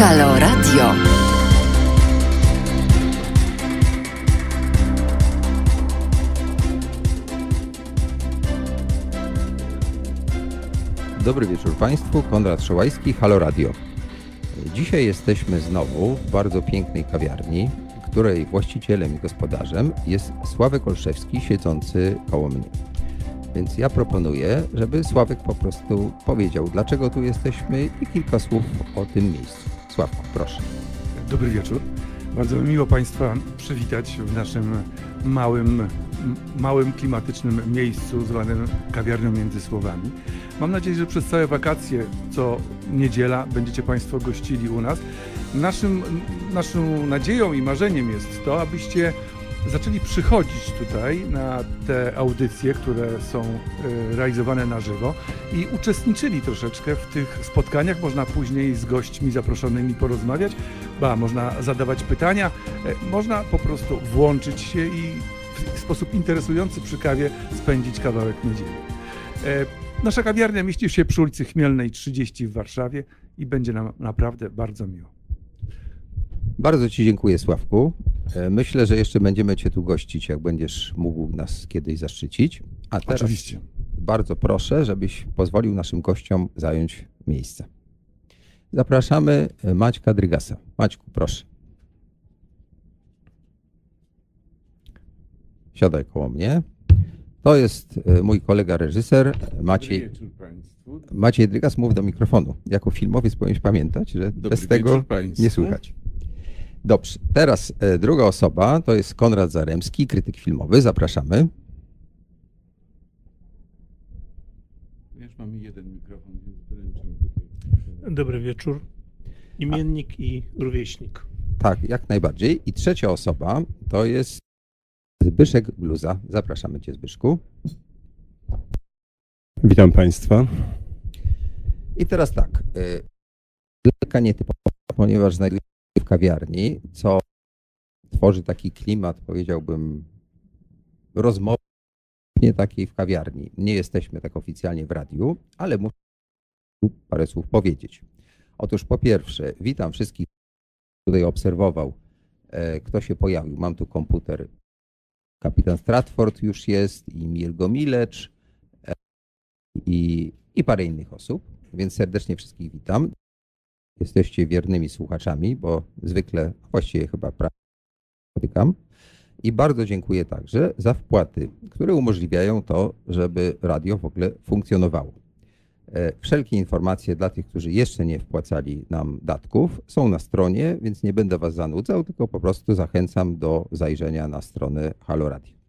Halo Radio. Dobry wieczór Państwu, Konrad Szołajski, Halo Radio. Dzisiaj jesteśmy znowu w bardzo pięknej kawiarni, której właścicielem i gospodarzem jest Sławek Olszewski, siedzący koło mnie. Więc ja proponuję, żeby Sławek po prostu powiedział, dlaczego tu jesteśmy i kilka słów o tym miejscu. Proszę. Dobry wieczór. Bardzo miło Państwa przywitać w naszym małym, małym klimatycznym miejscu zwanym kawiarnią między słowami. Mam nadzieję, że przez całe wakacje, co niedziela, będziecie Państwo gościli u nas. Naszym, naszą nadzieją i marzeniem jest to, abyście zaczęli przychodzić tutaj na te audycje, które są y, realizowane na żywo i uczestniczyli troszeczkę w tych spotkaniach. Można później z gośćmi zaproszonymi porozmawiać, ba, można zadawać pytania, e, można po prostu włączyć się i w sposób interesujący przy kawie spędzić kawałek niedzieli. E, nasza kawiarnia mieści się przy ulicy Chmielnej 30 w Warszawie i będzie nam naprawdę bardzo miło. Bardzo Ci dziękuję, Sławku. E, myślę, że jeszcze będziemy Cię tu gościć, jak będziesz mógł nas kiedyś zaszczycić. A teraz Oczywiście. bardzo proszę, żebyś pozwolił naszym gościom zająć miejsce. Zapraszamy Maćka Drygasa. Maćku, proszę. Siadaj koło mnie. To jest e, mój kolega reżyser Maciej. wieczór Państwu. Maciej Drygas, mów do mikrofonu. Jako filmowiec powinieneś pamiętać, że Dobry bez tego państwu. nie słychać. Dobrze, teraz e, druga osoba to jest Konrad Zaremski, krytyk filmowy. Zapraszamy. Wiesz, mamy jeden mikrofon, więc wręczam tutaj. Dobry wieczór. Imiennik i rówieśnik. Tak, jak najbardziej. I trzecia osoba to jest Zbyszek Bluza. Zapraszamy Cię, Zbyszku. Witam Państwa. I teraz tak. y, Lekka nietypowa, ponieważ znajdujemy kawiarni, co tworzy taki klimat, powiedziałbym, rozmowy nie takiej w kawiarni. Nie jesteśmy tak oficjalnie w radiu, ale muszę parę słów powiedzieć. Otóż po pierwsze, witam wszystkich, tutaj obserwował, e, kto się pojawił. Mam tu komputer. Kapitan Stratford już jest i Mirgo Milecz e, i, i parę innych osób, więc serdecznie wszystkich witam. Jesteście wiernymi słuchaczami, bo zwykle, właściwie chyba prawie spotykam. I bardzo dziękuję także za wpłaty, które umożliwiają to, żeby radio w ogóle funkcjonowało. E, Wszelkie informacje dla tych, którzy jeszcze nie wpłacali nam datków, są na stronie, więc nie będę Was zanudzał, tylko po prostu zachęcam do zajrzenia na stronę Halo Radio.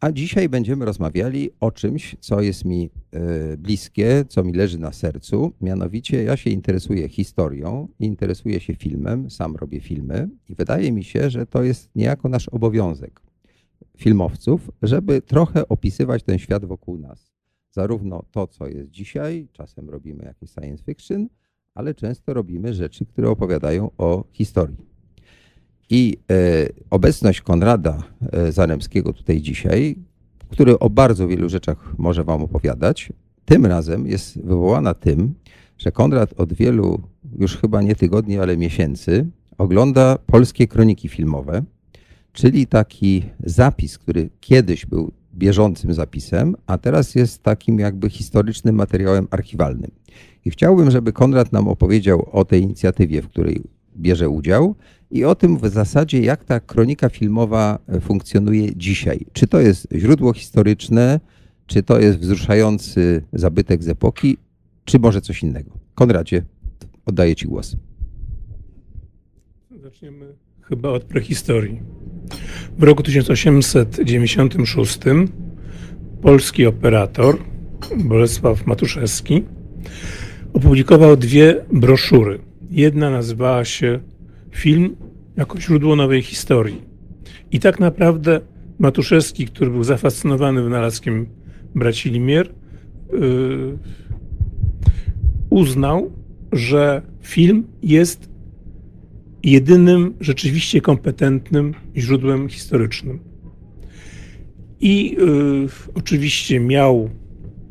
A dzisiaj będziemy rozmawiali o czymś, co jest mi e, bliskie, co mi leży na sercu. Mianowicie ja się interesuję historią, interesuję się filmem, sam robię filmy i wydaje mi się, że to jest niejako nasz obowiązek filmowców, żeby trochę opisywać ten świat wokół nas. Zarówno to, co jest dzisiaj, czasem robimy jakieś science fiction, ale często robimy rzeczy, które opowiadają o historii. I e, obecność Konrada e, Zaremskiego tutaj dzisiaj, który o bardzo wielu rzeczach może Wam opowiadać, tym razem jest wywołana tym, że Konrad od wielu, już chyba nie tygodni, ale miesięcy, ogląda polskie kroniki filmowe, czyli taki zapis, który kiedyś był bieżącym zapisem, a teraz jest takim jakby historycznym materiałem archiwalnym. I chciałbym, żeby Konrad nam opowiedział o tej inicjatywie, w której bierze udział i o tym w zasadzie, jak ta kronika filmowa e, funkcjonuje dzisiaj. Czy to jest źródło historyczne, czy to jest wzruszający zabytek z epoki, czy może coś innego. Konradzie, oddaję Ci głos. Zaczniemy chyba od prehistorii. W roku 1896 polski operator Bolesław Matuszewski opublikował dwie broszury. Jedna nazywała się Film jako źródło nowej historii. I tak naprawdę Matuszewski, który był zafascynowany wynalazkiem braci Limier, yy, uznał, że film jest jedynym rzeczywiście kompetentnym źródłem historycznym. I y, oczywiście miał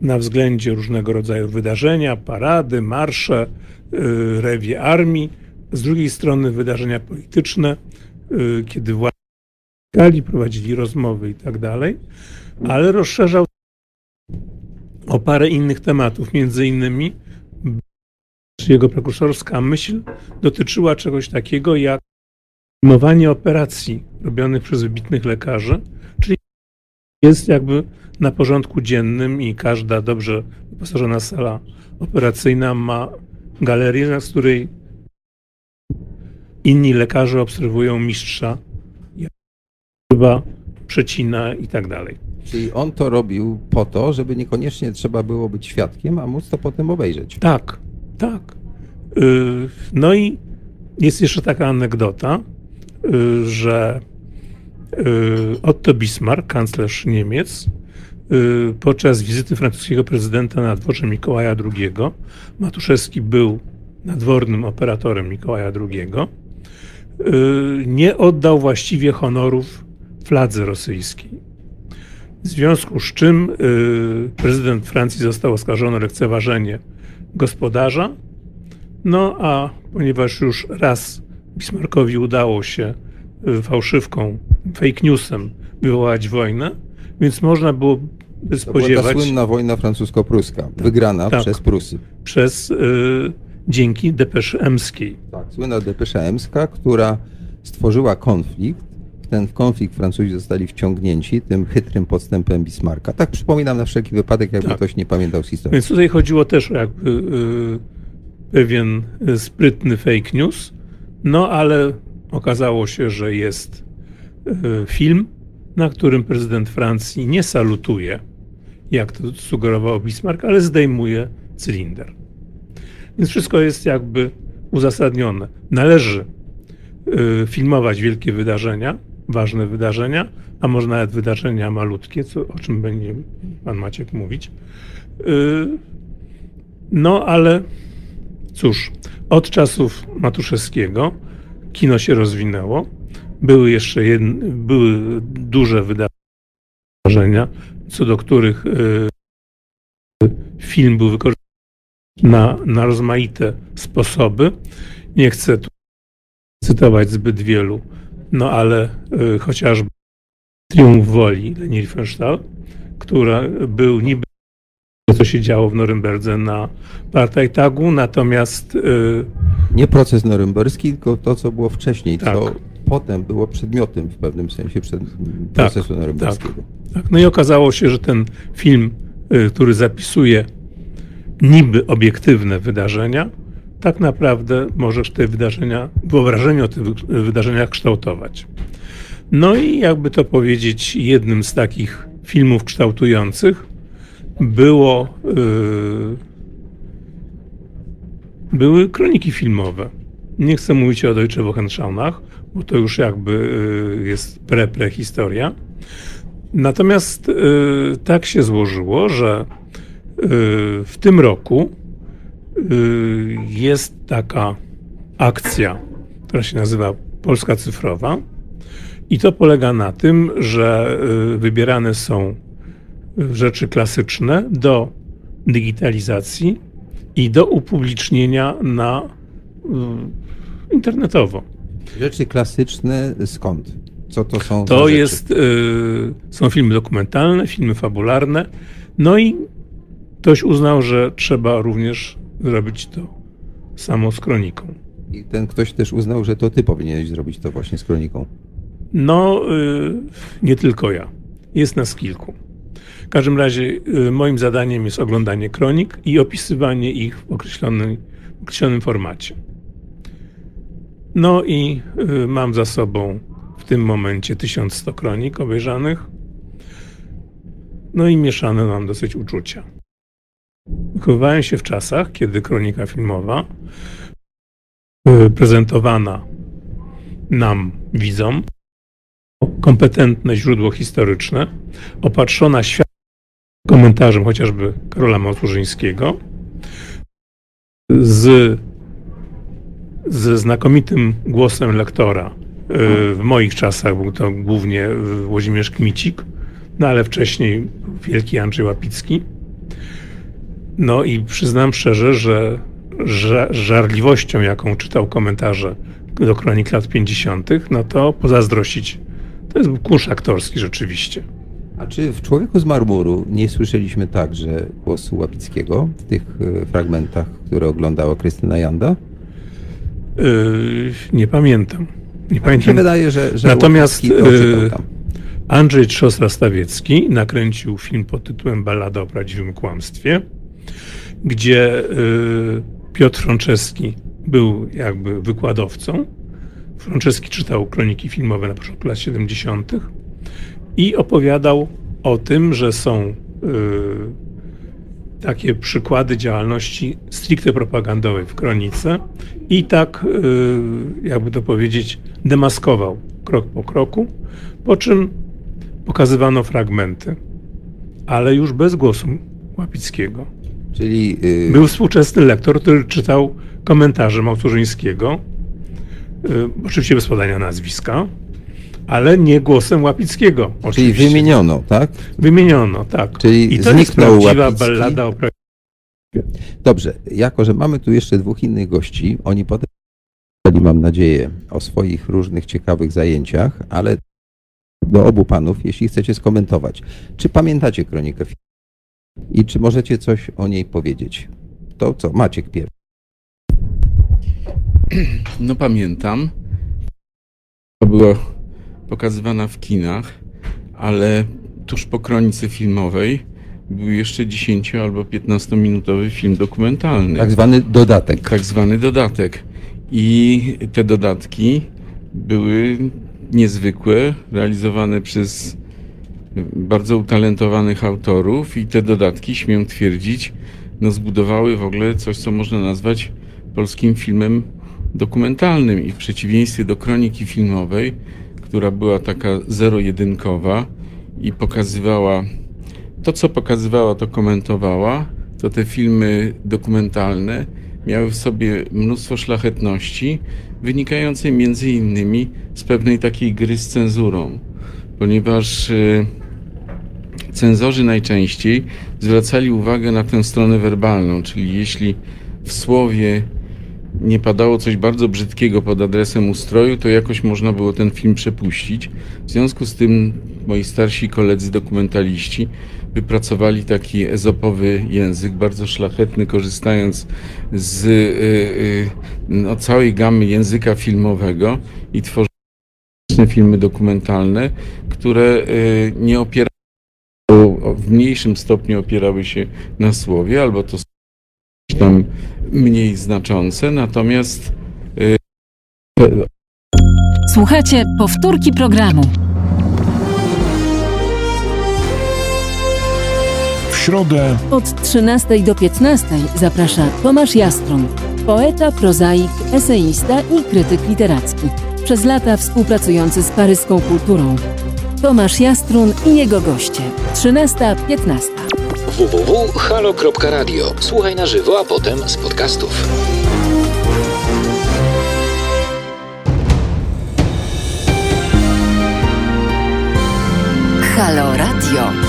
na względzie różnego rodzaju wydarzenia, parady, marsze, y, rewie armii, z drugiej strony wydarzenia polityczne, y, kiedy władze prowadzili rozmowy i tak dalej, ale rozszerzał o parę innych tematów, między innymi jego prekursorska myśl dotyczyła czegoś takiego jak filmowanie operacji robionych przez wybitnych lekarzy, czyli jest jakby na porządku dziennym i każda dobrze wyposażona sala operacyjna ma galerię, z której inni lekarze obserwują mistrza, chyba przecina i tak dalej. Czyli on to robił po to, żeby niekoniecznie trzeba było być świadkiem, a móc to potem obejrzeć. Tak, tak. Y, no i jest jeszcze taka anegdota, y, że y, Otto Bismarck, kanclerz Niemiec, podczas wizyty francuskiego prezydenta na dworze Mikołaja II, Matuszewski był nadwornym operatorem Mikołaja II, nie oddał właściwie honorów fladze rosyjskiej. W związku z czym prezydent Francji został oskarżony o lekceważenie gospodarza. No a ponieważ już raz Bismarckowi udało się y, fałszywką, fake newsem wywołać wojnę, więc można było spodziewać... To była ta słynna wojna francusko-pruska, wygrana tak, przez Prusy. Przez, y, dzięki depeszy emskiej. Tak, słynna depesza emska, która stworzyła konflikt, ten konflikt Francuzi zostali wciągnięci tym chytrym podstępem Bismarcka. Tak przypominam na wszelki wypadek, jakby tak. ktoś nie pamiętał z historii. Więc tutaj chodziło też o jakby y, pewien sprytny fake news, no ale okazało się, że jest y, film, na którym prezydent Francji nie salutuje, jak to sugerował Bismarck, ale zdejmuje cylinder. Więc wszystko jest jakby uzasadnione. Należy y, filmować wielkie wydarzenia, ważne wydarzenia, a może nawet wydarzenia malutkie, co, o czym będzie pan Maciek mówić. Y, no ale cóż, od czasów Matuszewskiego kino się rozwinęło. Były jeszcze jedne, były duże wydarzenia, co do których y, film był wykorzystany na, na rozmaite sposoby. Nie chcę tu cytować zbyt wielu no ale y, chociażby Triumf Woli Leni Riefenstahl, która był niby co się działo w Norymberdze na Partajtagu, natomiast... Y, Nie proces norymberski, tylko to, co było wcześniej, tak. co potem było przedmiotem w pewnym sensie przed tak, procesu tak, norymberskiego. Tak, tak. No i okazało się, że ten film, y, który zapisuje niby obiektywne wydarzenia, tak naprawdę możesz te wydarzenia, wyobrażenie o tych wydarzeniach kształtować. No i jakby to powiedzieć, jednym z takich filmów kształtujących było, yy, były kroniki filmowe. Nie chcę mówić o Deutsche Wochenschauach, bo to już jakby yy, jest pre-prehistoria. Natomiast yy, tak się złożyło, że w tym roku Y, jest taka akcja, która się nazywa Polska Cyfrowa. I to polega na tym, że y, wybierane są rzeczy klasyczne do digitalizacji i do upublicznienia na y, internetowo. Rzeczy klasyczne skąd? Co to są? To jest, są filmy dokumentalne, filmy fabularne. No i ktoś uznał, że trzeba również zrobić to samo z kroniką. I ten ktoś też uznał, że to ty powinieneś zrobić to właśnie z kroniką. No, y, nie tylko ja. Jest nas kilku. W każdym razie y, moim zadaniem jest oglądanie kronik i opisywanie ich w określonym, określonym formacie. No i y, mam za sobą w tym momencie 1100 kronik obejrzanych. No i mieszane mam dosyć uczucia. Wychowywałem się w czasach, kiedy kronika filmowa y, prezentowana nam, widzom, kompetentne źródło historyczne, opatrzona światłem komentarzem chociażby Karola Małturzyńskiego, z, ze znakomitym głosem lektora. Y, w moich czasach był to głównie Włodzimierz Kmicik, no ale wcześniej wielki Andrzej Łapicki no i przyznam szczerze, że żarliwością, jaką czytał komentarze do kronik lat 50., no to pozazdrościć. To jest kurz aktorski rzeczywiście. A czy w Człowieku z Marmuru nie słyszeliśmy także głosu Łapickiego w tych e, fragmentach, które oglądała Krystyna Janda? Yy, nie pamiętam. Nie pamiętam. Mi się wydaje, że, że Natomiast yy, Andrzej Trzostra-Stawiecki nakręcił film pod tytułem Ballada o prawdziwym kłamstwie, gdzie yy, Piotr Frączewski był jakby wykładowcą. Frączewski czytał kroniki filmowe na początku lat 70. i opowiadał o tym, że są y, takie przykłady działalności stricte propagandowej w kronice i tak, y, jakby to powiedzieć, demaskował krok po kroku, po czym pokazywano fragmenty, ale już bez głosu Łapickiego. Czyli yy... był współczesny lektor, który czytał komentarze Małturzyńskiego, yy, oczywiście bez podania nazwiska, ale nie głosem Łapickiego. Oczywiście. Czyli wymieniono, tak? Wymieniono, tak. Czyli I to jest prawdziwa Łapicki. ballada o Dobrze, jako że mamy tu jeszcze dwóch innych gości, oni potem mam nadzieję, o swoich różnych ciekawych zajęciach, ale do obu panów, jeśli chcecie skomentować. Czy pamiętacie kronikę i czy możecie coś o niej powiedzieć? To co, Maciek pierwszy. No pamiętam. To była pokazywana w kinach, ale tuż po kronice filmowej był jeszcze 10 albo 15 minutowy film dokumentalny. Tak zwany dodatek. Tak zwany dodatek. I te dodatki były niezwykłe, realizowane przez bardzo utalentowanych autorów i te dodatki, śmiem twierdzić, no zbudowały w ogóle coś, co można nazwać polskim filmem dokumentalnym i w przeciwieństwie do kroniki filmowej, która była taka zero-jedynkowa i pokazywała to, co pokazywała, to komentowała, to te filmy dokumentalne miały w sobie mnóstwo szlachetności, wynikającej między innymi z pewnej takiej gry z cenzurą, ponieważ y, cenzorzy najczęściej zwracali uwagę na tę stronę werbalną, czyli jeśli w słowie nie padało coś bardzo brzydkiego pod adresem ustroju, to jakoś można było ten film przepuścić. W związku z tym moi starsi koledzy dokumentaliści wypracowali taki ezopowy język, bardzo szlachetny, korzystając z y, y, no, całej gamy języka filmowego i tworzyli filmy dokumentalne, które y, nie opierały w mniejszym stopniu opierały się na słowie, albo to tam mniej znaczące, natomiast Słuchajcie powtórki programu. środę od 13 do 15 zaprasza Tomasz Jastron, poeta, prozaik, eseista i krytyk literacki. Przez lata współpracujący z paryską kulturą. Tomasz Jastrun i jego goście. 13-15. www.halo.radio. Słuchaj na żywo, a potem z podcastów. Halo Radio.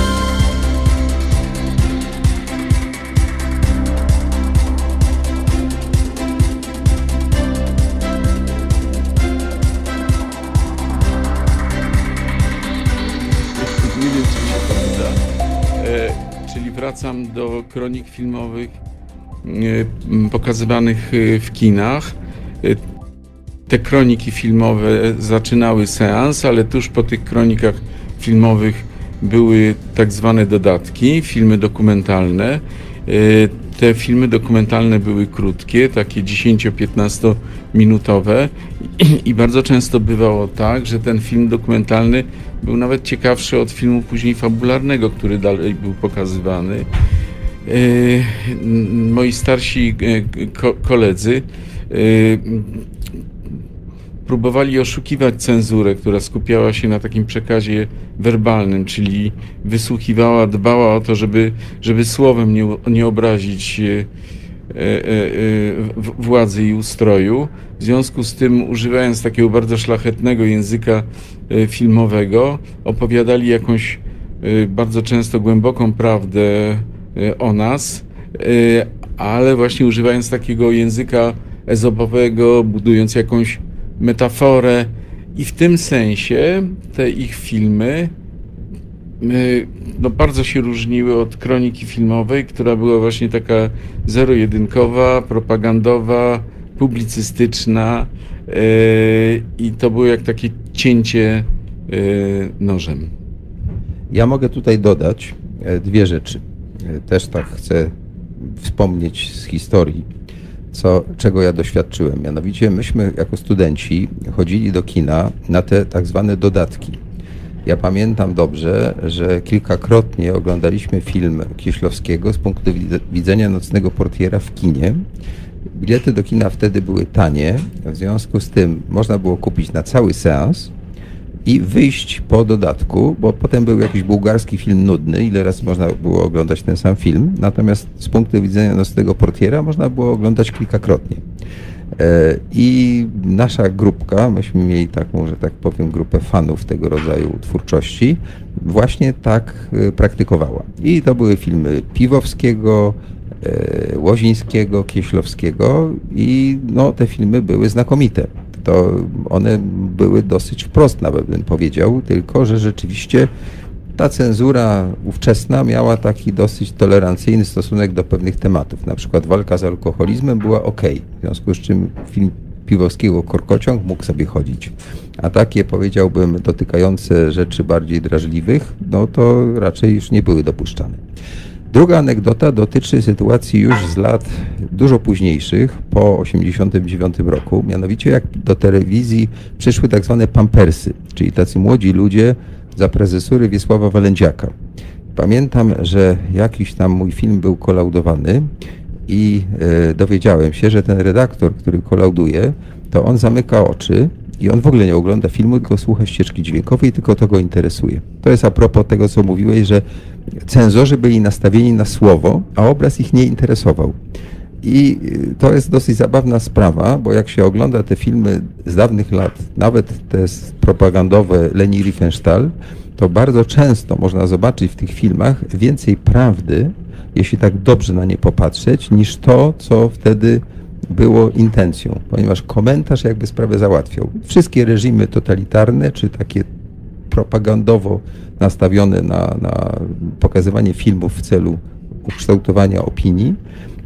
Wracam do kronik filmowych e, pokazywanych e, w kinach. E, te kroniki filmowe zaczynały seans, ale tuż po tych kronikach filmowych były tak zwane dodatki, filmy dokumentalne. Te filmy dokumentalne były krótkie, takie 10-15 minutowe i bardzo często bywało tak, że ten film dokumentalny był nawet ciekawszy od filmu później fabularnego, który dalej był pokazywany. E, moi starsi e, koledzy e, próbowali oszukiwać cenzurę, która skupiała się na takim przekazie werbalnym, czyli wysłuchiwała, dbała o to, żeby, żeby słowem nie, nie obrazić władzy i ustroju. W związku z tym, używając takiego bardzo szlachetnego języka e, filmowego, opowiadali jakąś e, bardzo często głęboką prawdę e, o nas, ale właśnie używając takiego języka ezopowego, budując jakąś metaforę. I w tym sensie te ich filmy no, bardzo się różniły od kroniki filmowej, która była właśnie taka zero-jedynkowa, propagandowa, publicystyczna i to było jak takie cięcie nożem. Ja mogę tutaj dodać e, dwie rzeczy. E, też tak chcę wspomnieć z historii, co, czego ja doświadczyłem. Mianowicie myśmy jako studenci chodzili do kina na te tak zwane dodatki. Ja pamiętam dobrze, że kilkakrotnie oglądaliśmy film Kieślowskiego z punktu widzenia nocnego portiera w kinie. Bilety do kina wtedy były tanie, w związku z tym można było kupić na cały seans i wyjść po dodatku, bo potem był jakiś bułgarski film nudny, ile razy można było oglądać ten sam film, natomiast z punktu widzenia nocnego portiera można było oglądać kilkakrotnie. E, I nasza grupka, myśmy mieli taką, że tak powiem, grupę fanów tego rodzaju twórczości, właśnie tak e, praktykowała. I to były filmy Piwowskiego, e, Łozińskiego, Kieślowskiego i no, te filmy były znakomite to one były dosyć wprost, nawet bym powiedział, tylko że rzeczywiście ta cenzura ówczesna miała taki dosyć tolerancyjny stosunek do pewnych tematów. Na przykład walka z alkoholizmem była ok, w związku z czym film Piwowskiego Korkociąg mógł sobie chodzić. A takie, powiedziałbym, dotykające rzeczy bardziej drażliwych, no to raczej już nie były dopuszczane. Druga anegdota dotyczy sytuacji już z lat dużo późniejszych, po 1989 roku. Mianowicie jak do telewizji przyszły tak zwane pampersy, czyli tacy młodzi ludzie za prezesury Wiesława Walędziaka. Pamiętam, że jakiś tam mój film był kolaudowany i e, dowiedziałem się, że ten redaktor, który kolauduje, to on zamyka oczy i on w ogóle nie ogląda filmu, tylko słucha ścieżki dźwiękowej, tylko to go interesuje. To jest a propos tego, co mówiłeś, że cenzorzy byli nastawieni na słowo, a obraz ich nie interesował. I y, to jest dosyć zabawna sprawa, bo jak się ogląda te filmy z dawnych lat, nawet te propagandowe Leni Riefenstahl, to bardzo często można zobaczyć w tych filmach więcej prawdy, jeśli tak dobrze na nie popatrzeć, niż to, co wtedy było intencją, ponieważ komentarz jakby sprawę załatwiał. Wszystkie reżimy totalitarne, czy takie propagandowo nastawione na, na pokazywanie filmów w celu ukształtowania opinii,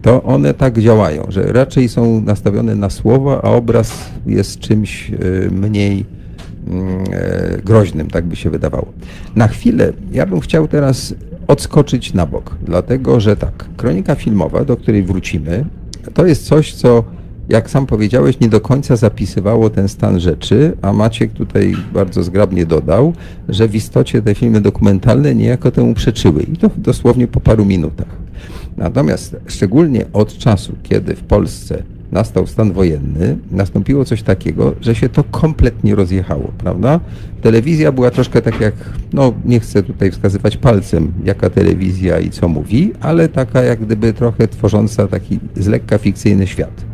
to one tak działają, że raczej są nastawione na słowa, a obraz jest czymś e, mniej mm, e, groźnym, tak by się wydawało. Na chwilę ja bym chciał teraz odskoczyć na bok, dlatego że tak, kronika filmowa, do której wrócimy, to jest coś, co jak sam powiedziałeś, nie do końca zapisywało ten stan rzeczy, a Maciek tutaj bardzo zgrabnie dodał, że w istocie te filmy dokumentalne niejako temu przeczyły i to dosłownie po paru minutach. Natomiast szczególnie od czasu, kiedy w Polsce nastał stan wojenny, nastąpiło coś takiego, że się to kompletnie rozjechało, prawda? Telewizja była troszkę tak jak, no nie chcę tutaj wskazywać palcem, jaka telewizja i co mówi, ale taka jak gdyby trochę tworząca taki z lekka fikcyjny świat.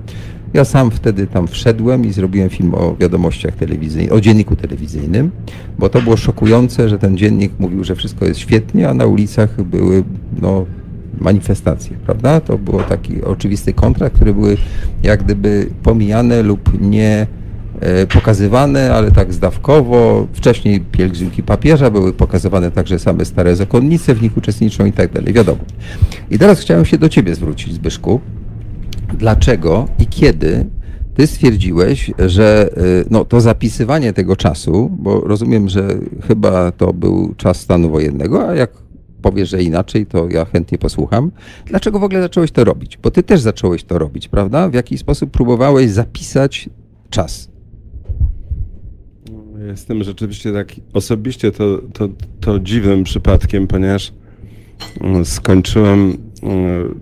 Ja sam wtedy tam wszedłem i zrobiłem film o wiadomościach telewizyjnych, o dzienniku telewizyjnym, bo to było szokujące, że ten dziennik mówił, że wszystko jest świetnie, a na ulicach były no, manifestacje, prawda? To był taki oczywisty kontrakt, które były jak gdyby pomijane lub nie e, pokazywane, ale tak zdawkowo. Wcześniej pielgrzymki papieża były pokazywane także same stare zakonnice w nich uczestniczą i tak dalej, wiadomo. I teraz chciałem się do Ciebie zwrócić, Zbyszku dlaczego i kiedy ty stwierdziłeś, że y, no, to zapisywanie tego czasu, bo rozumiem, że chyba to był czas stanu wojennego, a jak powiesz, że inaczej, to ja chętnie posłucham. Dlaczego w ogóle zacząłeś to robić? Bo ty też zacząłeś to robić, prawda? W jaki sposób próbowałeś zapisać czas? Jestem rzeczywiście tak osobiście to, to, to dziwnym przypadkiem, ponieważ mm, skończyłem, mm,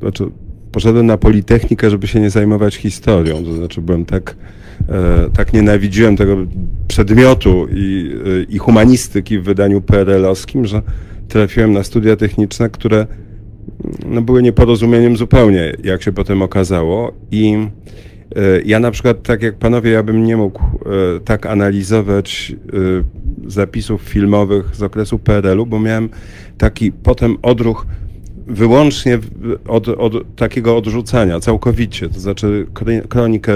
znaczy poszedłem na Politechnikę, żeby się nie zajmować historią. To znaczy byłem tak, e, tak nienawidziłem tego przedmiotu i, e, i humanistyki w wydaniu PRL-owskim, że trafiłem na studia techniczne, które no, były nieporozumieniem zupełnie, jak się potem okazało. I e, ja na przykład, tak jak panowie, ja bym nie mógł tak analizować zapisów filmowych z okresu PRL-u, bo miałem taki potem odruch wyłącznie od, od takiego odrzucania, całkowicie. To znaczy kronikę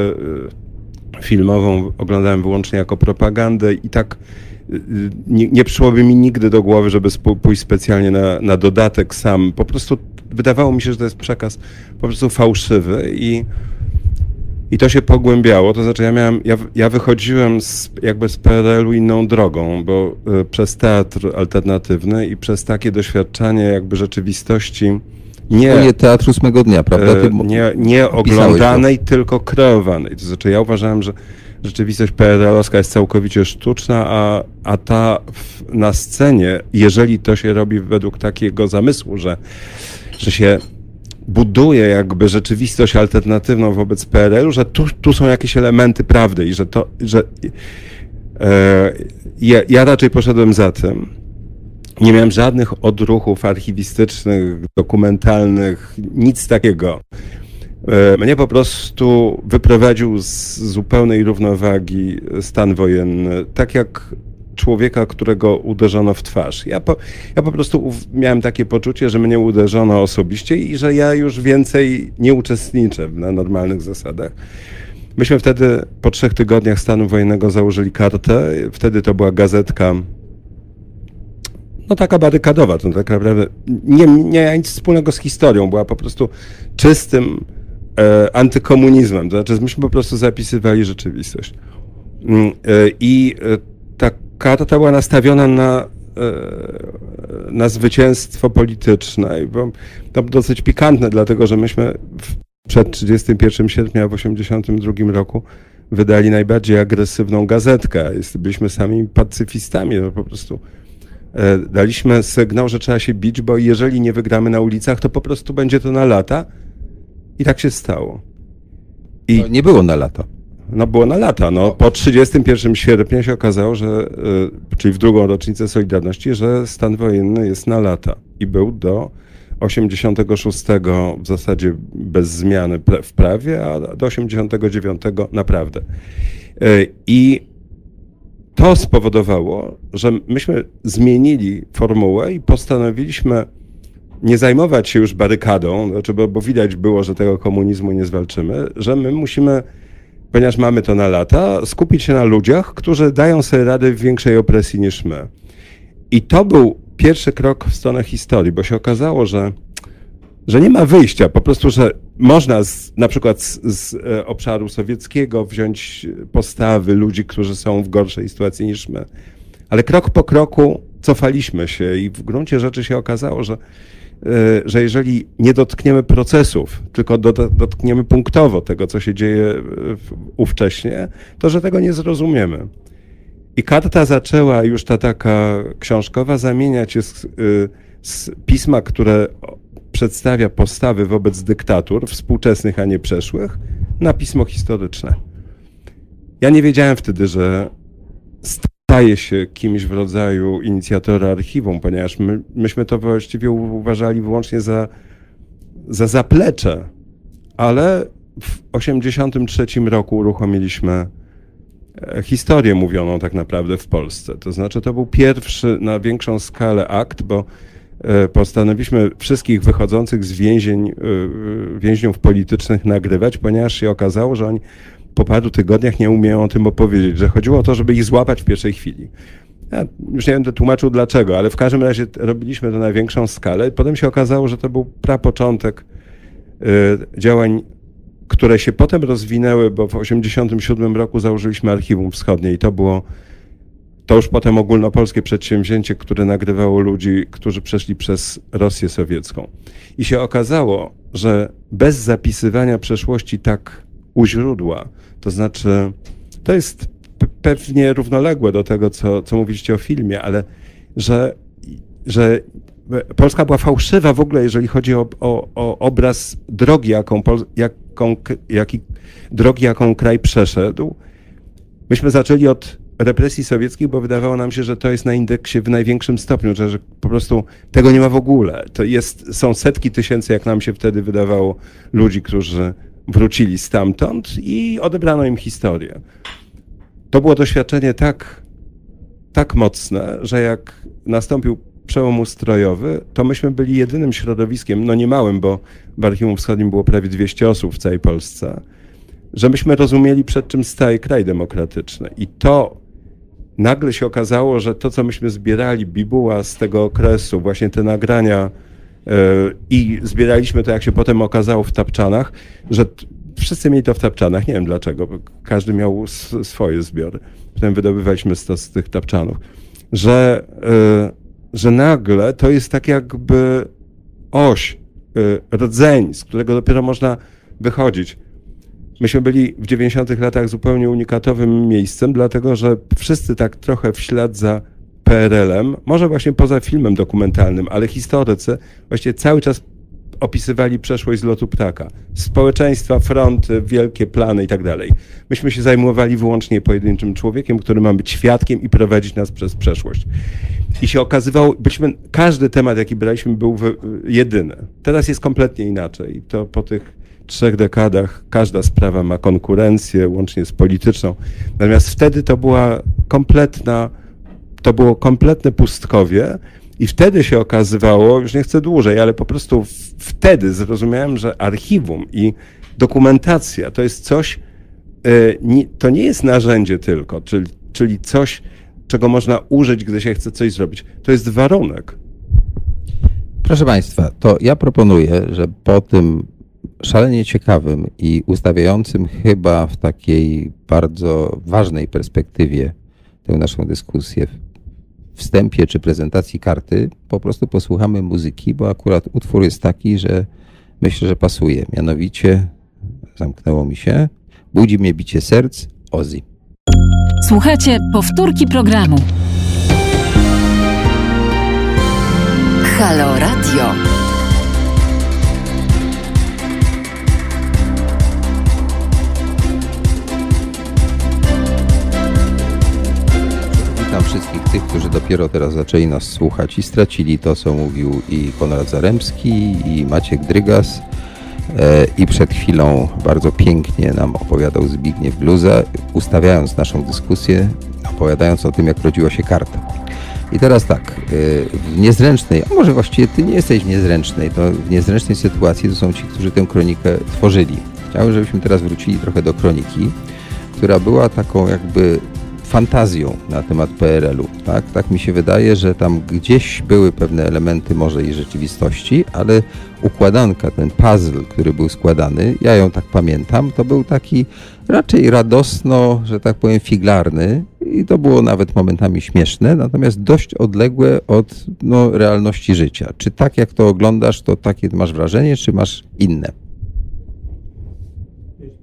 filmową oglądałem wyłącznie jako propagandę i tak nie, nie przyszłoby mi nigdy do głowy, żeby pójść specjalnie na, na dodatek sam. Po prostu wydawało mi się, że to jest przekaz po prostu fałszywy i i to się pogłębiało, to znaczy ja miałem, ja, ja wychodziłem z, jakby z PRL-u inną drogą, bo y, przez teatr alternatywny i przez takie doświadczanie jakby rzeczywistości nie, nie teatr ósmego dnia, prawda? Ty nie, nie oglądanej, tylko kreowanej. To znaczy ja uważałem, że rzeczywistość PRL-owska jest całkowicie sztuczna, a, a ta w, na scenie, jeżeli to się robi według takiego zamysłu, że, że się buduje jakby rzeczywistość alternatywną wobec PRL-u, że tu, tu są jakieś elementy prawdy i że to, że e, ja, ja raczej poszedłem za tym. Nie miałem żadnych odruchów archiwistycznych, dokumentalnych, nic takiego. E, mnie po prostu wyprowadził z zupełnej równowagi stan wojenny, tak jak człowieka, którego uderzono w twarz. Ja po, ja po prostu miałem takie poczucie, że mnie uderzono osobiście i że ja już więcej nie uczestniczę na normalnych zasadach. Myśmy wtedy po trzech tygodniach stanu wojennego założyli kartę. Wtedy to była gazetka no taka barykadowa, to tak naprawdę nie, nie miała nic wspólnego z historią, była po prostu czystym e, antykomunizmem. To znaczy, myśmy po prostu zapisywali rzeczywistość. Mm, e, I e, ta karta była nastawiona na, e, na zwycięstwo polityczne. I bo to dosyć pikantne, dlatego że myśmy przed 31 sierpnia w 1982 roku wydali najbardziej agresywną gazetkę. Byliśmy sami pacyfistami, no po prostu daliśmy sygnał, że trzeba się bić, bo jeżeli nie wygramy na ulicach, to po prostu będzie to na lata. I tak się stało. I to nie było na lata. No było na lata. No, po 31 sierpnia się okazało, że, y, czyli w drugą rocznicę Solidarności, że stan wojenny jest na lata i był do 86 w zasadzie bez zmiany w prawie, a do 89 naprawdę. Y, I to spowodowało, że myśmy zmienili formułę i postanowiliśmy nie zajmować się już barykadą, znaczy bo, bo widać było, że tego komunizmu nie zwalczymy, że my musimy ponieważ mamy to na lata, skupić się na ludziach, którzy dają sobie radę w większej opresji niż my. I to był pierwszy krok w stronę historii, bo się okazało, że, że nie ma wyjścia, po prostu, że można z, na przykład z, z e, obszaru sowieckiego wziąć postawy ludzi, którzy są w gorszej sytuacji niż my. Ale krok po kroku cofaliśmy się i w gruncie rzeczy się okazało, że że jeżeli nie dotkniemy procesów, tylko dotkniemy punktowo tego, co się dzieje ówcześnie, to że tego nie zrozumiemy. I karta zaczęła już ta taka książkowa zamieniać się z, z pisma, które przedstawia postawy wobec dyktatur współczesnych, a nie przeszłych, na pismo historyczne. Ja nie wiedziałem wtedy, że staje się kimś w rodzaju inicjatora archiwum, ponieważ my, myśmy to właściwie uważali wyłącznie za, za zaplecze, ale w 1983 roku uruchomiliśmy e, historię mówioną tak naprawdę w Polsce. To znaczy to był pierwszy na większą skalę akt, bo e, postanowiliśmy wszystkich wychodzących z więzień, e, więźniów politycznych nagrywać, ponieważ się okazało, że oni po paru tygodniach nie umieją o tym opowiedzieć, że chodziło o to, żeby ich złapać w pierwszej chwili. Ja już nie będę tłumaczył dlaczego, ale w każdym razie robiliśmy to na większą skalę. Potem się okazało, że to był prapoczątek y, działań, które się potem rozwinęły, bo w 1987 roku założyliśmy Archiwum Wschodnie i to było to już potem ogólnopolskie przedsięwzięcie, które nagrywało ludzi, którzy przeszli przez Rosję sowiecką. I się okazało, że bez zapisywania przeszłości tak u źródła, to znaczy, to jest pewnie równoległe do tego, co, co mówiliście o filmie, ale że, że Polska była fałszywa w ogóle, jeżeli chodzi o, o, o obraz drogi, jaką, jaką, jaki, drogi, jaką kraj przeszedł. Myśmy zaczęli od represji sowieckich, bo wydawało nam się, że to jest na indeksie w największym stopniu, że, że po prostu tego nie ma w ogóle. To jest, są setki tysięcy, jak nam się wtedy wydawało, ludzi, którzy wrócili stamtąd i odebrano im historię. To było doświadczenie tak, tak mocne, że jak nastąpił przełom ustrojowy, to myśmy byli jedynym środowiskiem, no nie małym, bo w Archiwum Wschodnim było prawie 200 osób w całej Polsce, że myśmy rozumieli, przed czym staje kraj demokratyczny. I to nagle się okazało, że to, co myśmy zbierali, bibuła z tego okresu, właśnie te nagrania i zbieraliśmy to, jak się potem okazało, w tapczanach, że wszyscy mieli to w tapczanach. Nie wiem dlaczego, każdy miał swoje zbiory. Potem wydobywaliśmy to z tych tapczanów. Że, yy, że nagle to jest tak jakby oś, yy, rdzeń, z którego dopiero można wychodzić. Myśmy byli w 90 latach zupełnie unikatowym miejscem, dlatego że wszyscy tak trochę w ślad za PRL-em, może właśnie poza filmem dokumentalnym, ale historycy właściwie cały czas opisywali przeszłość z lotu ptaka. Społeczeństwa, fronty, wielkie plany i tak dalej. Myśmy się zajmowali wyłącznie pojedynczym człowiekiem, który ma być świadkiem i prowadzić nas przez przeszłość. I się okazywało, byliśmy, każdy temat, jaki braliśmy, był jedyny. Teraz jest kompletnie inaczej. To po tych trzech dekadach każda sprawa ma konkurencję, łącznie z polityczną. Natomiast wtedy to była kompletna, to było kompletne pustkowie i wtedy się okazywało, już nie chcę dłużej, ale po prostu wtedy zrozumiałem, że archiwum i dokumentacja to jest coś, e, to nie jest narzędzie tylko, czyli, czyli coś, czego można użyć, gdy się chce coś zrobić. To jest warunek. Proszę Państwa, to ja proponuję, że po tym szalenie ciekawym i ustawiającym chyba w takiej bardzo ważnej perspektywie tę naszą dyskusję wstępie czy prezentacji karty, po prostu posłuchamy muzyki, bo akurat utwór jest taki, że myślę, że pasuje. Mianowicie, zamknęło mi się, budzi mnie bicie serc, Ozzy. Słuchajcie powtórki programu. Halo Radio. Wszystkich tych, którzy dopiero teraz zaczęli nas słuchać i stracili to, co mówił i Konrad Zaremski, i Maciek Drygas. E, I przed chwilą bardzo pięknie nam opowiadał Zbigniew Bluza, ustawiając naszą dyskusję, opowiadając o tym, jak rodziła się karta. I teraz tak, e, w niezręcznej, a może właściwie ty nie jesteś w niezręcznej, to w niezręcznej sytuacji to są ci, którzy tę kronikę tworzyli. Chciałbym, żebyśmy teraz wrócili trochę do kroniki, która była taką jakby fantazją na temat PRL-u. Tak? tak mi się wydaje, że tam gdzieś były pewne elementy może i rzeczywistości, ale układanka, ten puzzle, który był składany, ja ją tak pamiętam, to był taki raczej radosno, że tak powiem, figlarny i to było nawet momentami śmieszne, natomiast dość odległe od no, realności życia. Czy tak jak to oglądasz, to takie masz wrażenie, czy masz inne?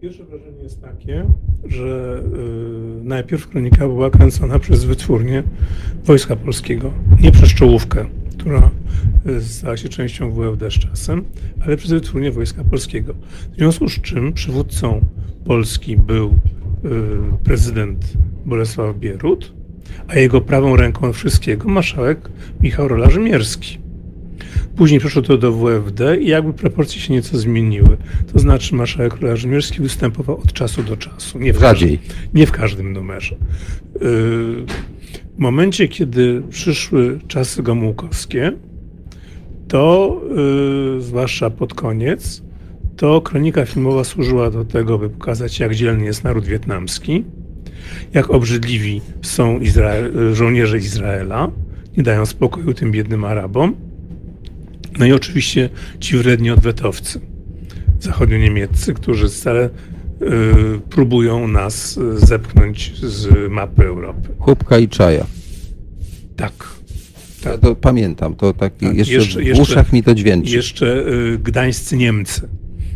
Pierwsze wrażenie jest takie, że y, najpierw kronika była kręcona przez wytwórnię Wojska Polskiego, nie przez czołówkę, która y, stała się częścią WFD z czasem, ale przez wytwórnię Wojska Polskiego. W związku z czym przywódcą Polski był y, prezydent Bolesław Bierut, a jego prawą ręką wszystkiego marszałek Michał Rola-Rzymierski. Później przeszło to do WFD i jakby proporcje się nieco zmieniły. To znaczy marszałek Rażmierski występował od czasu do czasu. Nie w. Każdym, nie w każdym numerze. Y, w momencie, kiedy przyszły czasy gomułkowskie, to yy, zwłaszcza pod koniec, to kronika filmowa służyła do tego, by pokazać, jak dzielny jest naród wietnamski, jak obrzydliwi są Izrael, żołnierze Izraela, nie dają spokoju tym biednym Arabom, no i oczywiście ci wredni odwetowcy zachodnio-niemieccy, którzy stale y, próbują nas zepchnąć z mapy Europy. Chłopka i czaja. Tak. tak. Ja to pamiętam, to tak, tak jeszcze, jeszcze, w uszach mi to dźwięczy. Jeszcze y, gdańscy Niemcy.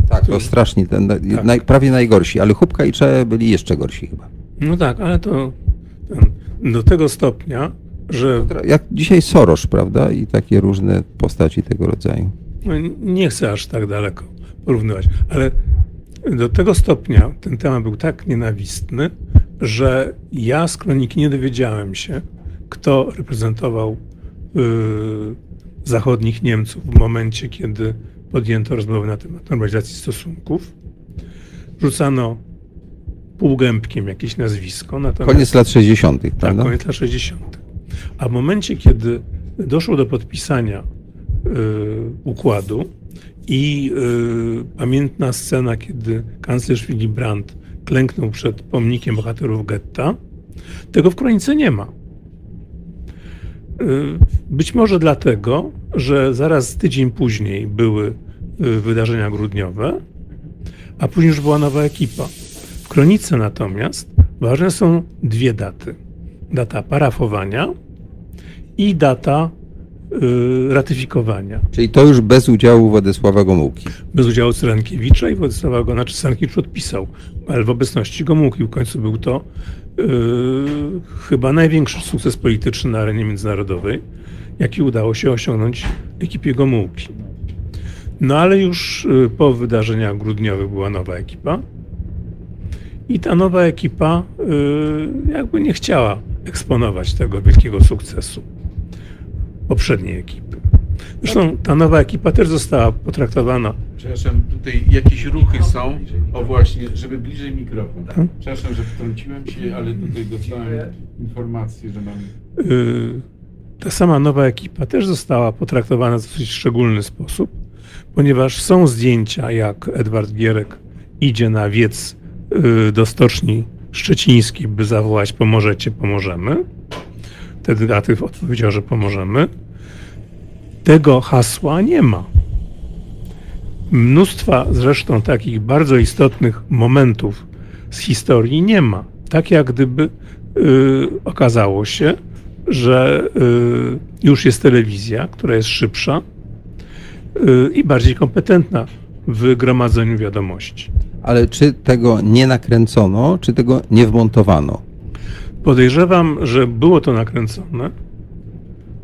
Tak, to strasznie, ten, tak. naj, prawie najgorsi, ale Chłopka i Czaja byli jeszcze gorsi chyba. No tak, ale to ten, do tego stopnia, że... Jak dzisiaj Soros, prawda? I takie różne postaci tego rodzaju. No, nie chcę aż tak daleko porównywać, ale do tego stopnia ten temat był tak nienawistny, że ja z kroniki nie dowiedziałem się, kto reprezentował yy, zachodnich Niemców w momencie, kiedy podjęto rozmowę na temat normalizacji stosunków. Rzucano półgębkiem jakieś nazwisko. Natomiast, koniec lat 60., tak, prawda? Tak, koniec lat 60. A w momencie, kiedy doszło do podpisania układu i pamiętna scena, kiedy kanclerz Willy Brandt klęknął przed pomnikiem bohaterów getta, tego w kronice nie ma. Być może dlatego, że zaraz tydzień później były wydarzenia grudniowe, a później już była nowa ekipa. W kronice natomiast ważne są dwie daty. Data parafowania i data y, ratyfikowania. Czyli to już bez udziału Władysława Gomułki. Bez udziału Cyrankiewicza i Władysława Gomułki. Znaczy Cyrankiewicz podpisał, ale w obecności Gomułki. W końcu był to yy, chyba największy sukces polityczny na arenie międzynarodowej, jaki udało się osiągnąć ekipie Gomułki. No ale już y, po wydarzeniach grudniowych była nowa ekipa. I ta nowa ekipa y, jakby nie chciała eksponować tego wielkiego sukcesu poprzedniej ekipy. Zresztą ta nowa ekipa też została potraktowana. Przepraszam, tutaj jakieś ruchy są. O właśnie, żeby bliżej mikrofon. Hmm? Przepraszam, że wtrąciłem się, ale tutaj dostałem informację, że mam. Y, ta sama nowa ekipa też została potraktowana w dosyć szczególny sposób ponieważ są zdjęcia, jak Edward Gierek idzie na wiec y, do stoczni szczecińskiej, by zawołać pomożecie, pomożemy. Wtedy Datyw odpowiedział, że pomożemy. Tego hasła nie ma. Mnóstwa zresztą takich bardzo istotnych momentów z historii nie ma. Tak jak gdyby y, okazało się, że y, już jest telewizja, która jest szybsza, Y, i bardziej kompetentna w gromadzeniu wiadomości. Ale czy tego nie nakręcono, czy tego nie wmontowano? Podejrzewam, że było to nakręcone,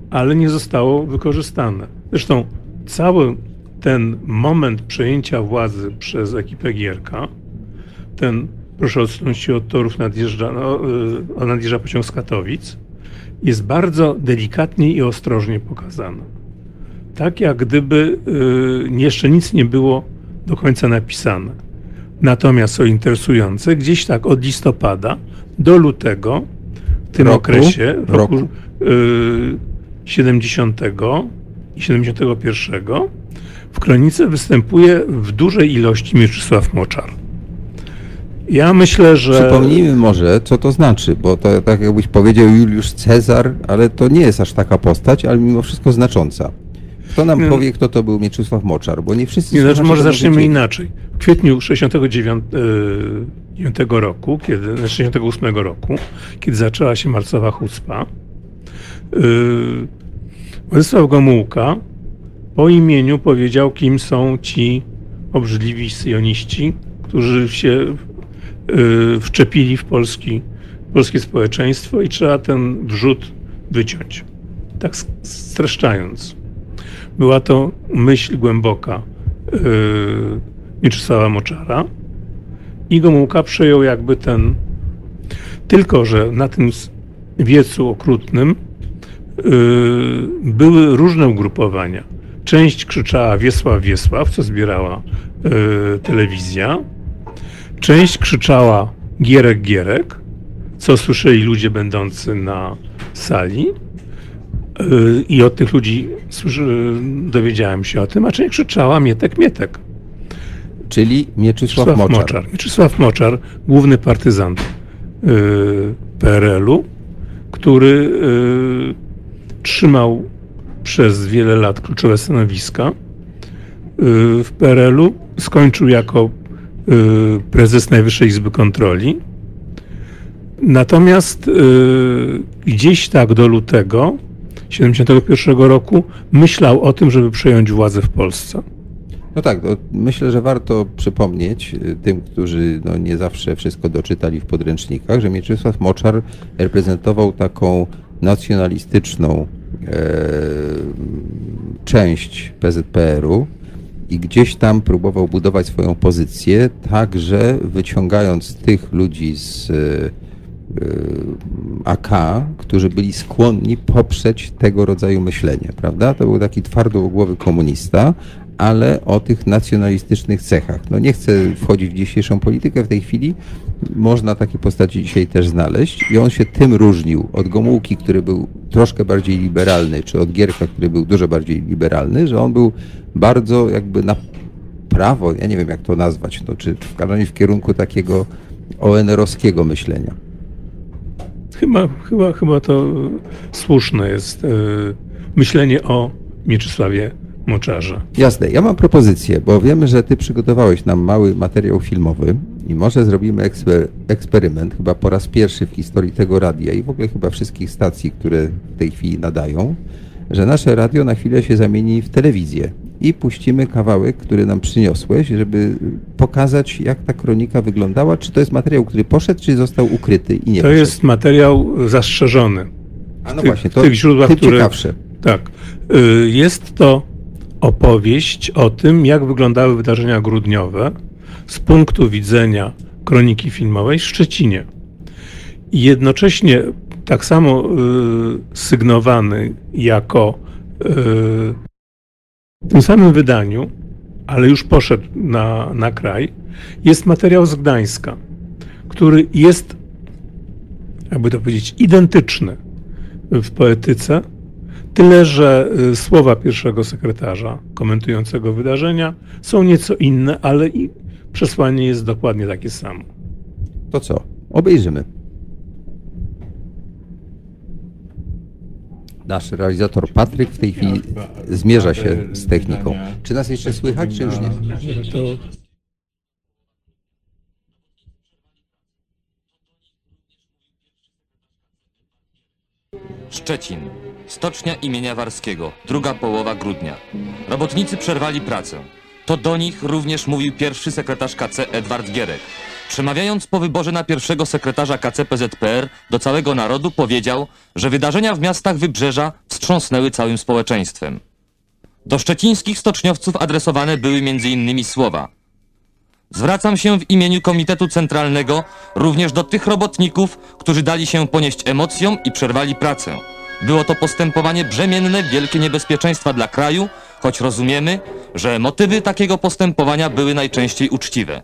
ale nie zostało wykorzystane. Zresztą cały ten moment przejęcia władzy przez ekipę Gierka, ten proszę odsunąć się od torów, nadjeżdża, no, y, nadjeżdża pociąg z Katowic, jest bardzo delikatnie i ostrożnie pokazany tak jak gdyby y, jeszcze nic nie było do końca napisane. Natomiast co interesujące, gdzieś tak od listopada do lutego, tym roku? okresie, w roku, roku. Y, 70 i 71, w kronice występuje w dużej ilości Mieczysław Moczar. Ja myślę, że. Przypomnijmy może, co to znaczy, bo to tak jakbyś powiedział Juliusz Cezar, ale to nie jest aż taka postać, ale mimo wszystko znacząca. Kto nam powie, kto to był Mieczysław Moczar, bo nie wszyscy... Nie, znaczy, może zaczniemy inaczej. W kwietniu 69 e, roku, kiedy, 68 roku, kiedy zaczęła się marcowa chucpa, yy, Władysław Gomułka po imieniu powiedział, kim są ci obrzydliwi syjoniści, którzy się yy, wczepili w polski, polskie społeczeństwo i trzeba ten wrzut wyciąć. Tak streszczając. Była to myśl głęboka yy, Mieczysława Moczara i Gomułka przejął jakby ten... Tylko, że na tym wiecu okrutnym yy, były różne ugrupowania. Część krzyczała Wiesław, Wiesław, co zbierała yy, telewizja. Część krzyczała Gierek, Gierek, co słyszeli ludzie będący na sali. Y, I od tych ludzi dowiedziałem się o tym, a część krzyczała Mietek, Mietek. Czyli Mieczysław Moczar. Moczar. Mieczysław Moczar, główny partyzant y, PRL-u, który y, trzymał przez wiele lat kluczowe stanowiska w PRL-u. Skończył jako prezes Najwyższej Izby Kontroli. Natomiast gdzieś tak do lutego 1971 roku myślał o tym, żeby przejąć władzę w Polsce. No tak, no myślę, że warto przypomnieć y, tym, którzy no nie zawsze wszystko doczytali w podręcznikach, że Mieczysław Moczar reprezentował taką nacjonalistyczną e, część PZPR-u i gdzieś tam próbował budować swoją pozycję, także wyciągając tych ludzi z AK, którzy byli skłonni poprzeć tego rodzaju myślenie, prawda? To był taki twardogłowy komunista, ale o tych nacjonalistycznych cechach. No nie chcę wchodzić w dzisiejszą politykę w tej chwili, można takie postaci dzisiaj też znaleźć i on się tym różnił od Gomułki, który był troszkę bardziej liberalny, czy od Gierka, który był dużo bardziej liberalny, że on był bardzo jakby na prawo, ja nie wiem jak to nazwać, no, czy w, w kierunku takiego ONR-owskiego myślenia. Chyba, chyba, chyba to słuszne jest yy, myślenie o Mieczysławie Moczarze. Jasne. Ja mam propozycję, bo wiemy, że ty przygotowałeś nam mały materiał filmowy i może zrobimy eksper eksperyment, chyba po raz pierwszy w historii tego radia i w ogóle chyba wszystkich stacji, które w tej chwili nadają, że nasze radio na chwilę się zamieni w telewizję i puścimy kawałek, który nam przyniosłeś, żeby pokazać, jak ta kronika wyglądała. Czy to jest materiał, który poszedł, czy został ukryty i nie To poszedł? jest materiał zastrzeżony. A no tych- właśnie, to w tych źródłach, tym które- ciekawsze. Tak. Y, Jest to opowieść o tym, jak wyglądały wydarzenia grudniowe z punktu widzenia kroniki filmowej w Szczecinie. I jednocześnie tak samo y, sygnowany jako y, w tym samym wydaniu, ale już poszedł na, na kraj, jest materiał z Gdańska, który jest, jakby to powiedzieć, identyczny w poetyce, Tyle, że y, słowa pierwszego sekretarza komentującego wydarzenia są nieco inne, ale i przesłanie jest dokładnie takie samo. To co? Obejrzymy. Nasz realizator Patryk w tej chwili zmierza się z techniką. Czy nas jeszcze słychać, czy już nie? To Szczecin. Stocznia imienia Warskiego. Druga połowa grudnia. Robotnicy przerwali pracę. To do nich również mówił pierwszy sekretarz KC Edward Gierek. Przemawiając po wyborze na pierwszego sekretarza KC PZPR do całego narodu powiedział, że wydarzenia w miastach Wybrzeża wstrząsnęły całym społeczeństwem. Do szczecińskich stoczniowców adresowane były m.in. słowa Zwracam się w imieniu Komitetu Centralnego również do tych robotników, którzy dali się ponieść emocjom i przerwali pracę. Było to postępowanie brzemienne wielkie niebezpieczeństwa dla kraju, choć rozumiemy, że motywy takiego postępowania były najczęściej uczciwe.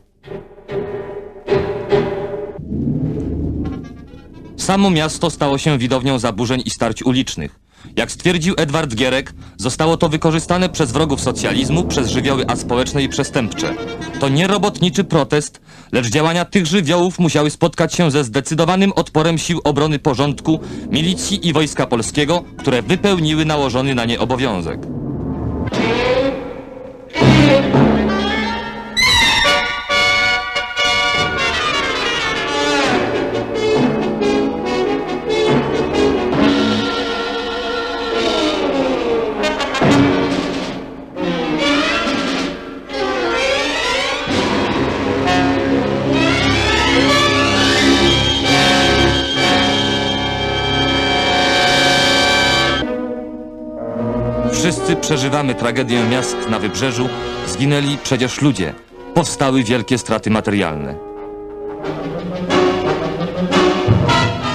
Samo miasto stało się widownią zaburzeń i starć ulicznych. Jak stwierdził Edward Gierek, zostało to wykorzystane przez wrogów socjalizmu, przez żywioły aspołeczne i przestępcze. To nie robotniczy protest, lecz działania tych żywiołów musiały spotkać się ze zdecydowanym odporem sił obrony porządku, milicji i wojska polskiego, które wypełniły nałożony na nie obowiązek. Wszyscy przeżywamy tragedię miast na wybrzeżu, zginęli przecież ludzie, powstały wielkie straty materialne.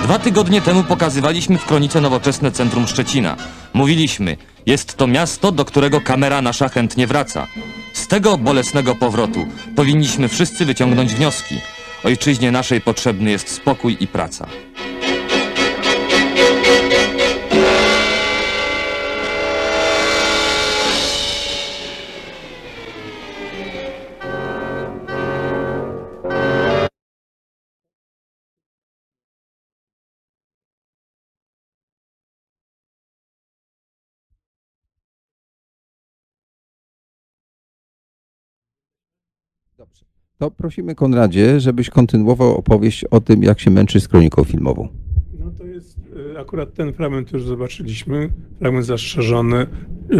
Dwa tygodnie temu pokazywaliśmy w kronice nowoczesne centrum Szczecina. Mówiliśmy, jest to miasto, do którego kamera nasza chętnie wraca. Z tego bolesnego powrotu powinniśmy wszyscy wyciągnąć wnioski. Ojczyźnie naszej potrzebny jest spokój i praca. To prosimy Konradzie, żebyś kontynuował opowieść o tym, jak się męczy z kroniką filmową. No to jest y, akurat ten fragment, już zobaczyliśmy, fragment zastrzeżony. y,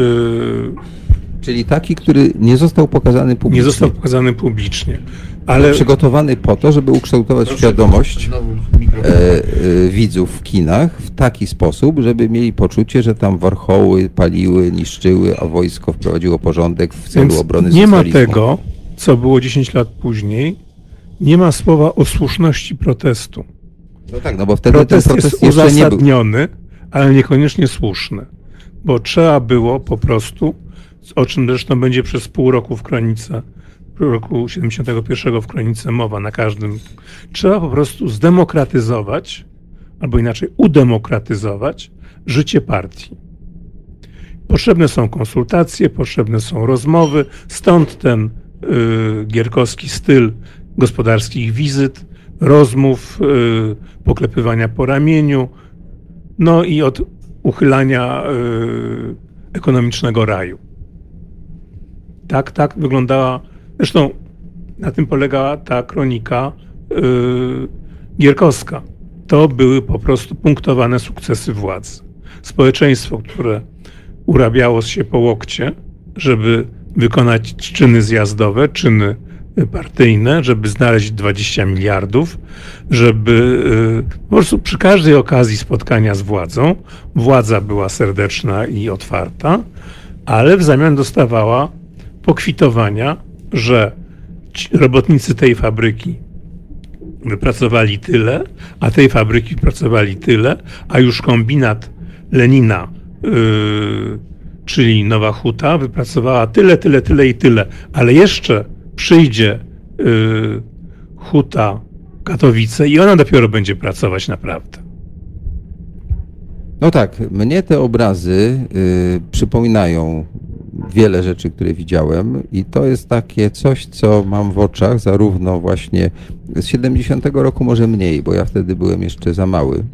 Czyli taki, który nie został pokazany publicznie. Nie został pokazany publicznie, ale przygotowany po to, żeby ukształtować świadomość e, e, widzów w kinach w taki sposób, żeby mieli poczucie, że tam warchoły paliły, niszczyły, a wojsko wprowadziło porządek w celu więc obrony nie ma socjalizmu. tego, co było 10 lat później, nie ma słowa o słuszności protestu. No tak, no bo wtedy protest, ten protest jest jeszcze nie uzasadniony, ale niekoniecznie słuszny, bo trzeba było po prostu, o czym zresztą będzie przez pół roku w Kronice, roku 71 w Kronice mowa na każdym, trzeba po prostu zdemokratyzować, albo inaczej udemokratyzować życie partii. Potrzebne są konsultacje, potrzebne są rozmowy, stąd ten gierkowski styl gospodarskich wizyt, rozmów, y, poklepywania po ramieniu, no i od uchylania y, ekonomicznego raju. Tak, tak wyglądała, zresztą na tym polegała ta kronika y, gierkowska. To były po prostu punktowane sukcesy władzy. Społeczeństwo, które urabiało się po łokcie, żeby wykonać czyny zjazdowe, czyny partyjne, żeby znaleźć 20 miliardów, żeby y, po prostu przy każdej okazji spotkania z władzą, władza była serdeczna i otwarta, ale w zamian dostawała pokwitowania, że robotnicy tej fabryki wypracowali tyle, a tej fabryki wypracowali tyle, a już kombinat Lenina, yy, czyli Nowa Huta, wypracowała tyle, tyle, tyle i tyle, ale jeszcze przyjdzie yy, Huta Katowice i ona dopiero będzie pracować naprawdę. No tak, mnie te obrazy y, przypominają wiele rzeczy, które widziałem i to jest takie coś, co mam w oczach, zarówno właśnie z 70 roku może mniej, bo ja wtedy byłem jeszcze za mały,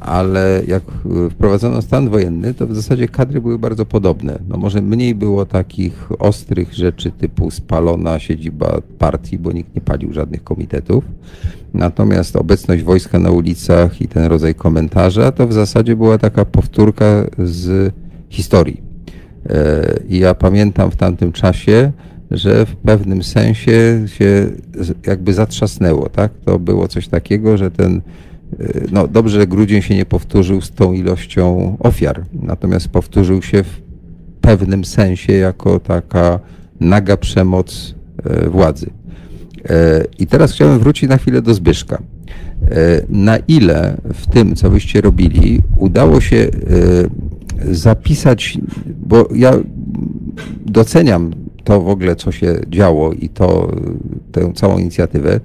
ale jak y, wprowadzono stan wojenny, to w zasadzie kadry były bardzo podobne. No może mniej było takich ostrych rzeczy typu spalona siedziba partii, bo nikt nie palił żadnych komitetów. Natomiast obecność wojska na ulicach i ten rodzaj komentarza to w zasadzie była taka powtórka z historii. E, I ja pamiętam w tamtym czasie, że w pewnym sensie się jakby zatrzasnęło, tak? To było coś takiego, że ten, no dobrze, że grudzień się nie powtórzył z tą ilością ofiar, natomiast powtórzył się w pewnym sensie jako taka naga przemoc e, władzy. E, I teraz chciałem wrócić na chwilę do Zbyszka. Na ile w tym, co wyście robili, udało się zapisać, bo ja doceniam to w ogóle, co się działo i to, tę całą inicjatywę,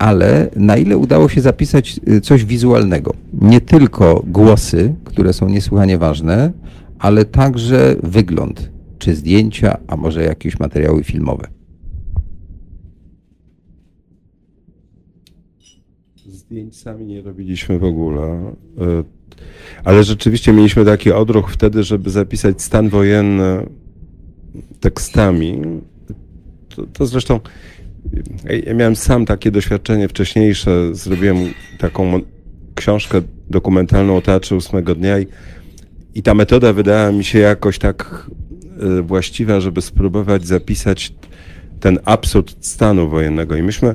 ale na ile udało się zapisać y, coś wizualnego? Nie tylko głosy, które są niesłychanie ważne, ale także wygląd, czy zdjęcia, a może jakieś materiały filmowe. Zdjęć sami nie robiliśmy w ogóle. e, Ale rzeczywiście mieliśmy taki odruch wtedy, żeby zapisać stan wojenny tekstami. To, to zresztą ja- miałem sam takie doświadczenie wcześniejsze. Zrobiłem taką książkę dokumentalną o Teatrze Ósmego Dnia i, i ta metoda wydała mi się jakoś tak e, właściwa, żeby spróbować zapisać ten absurd stanu wojennego. I myśmy,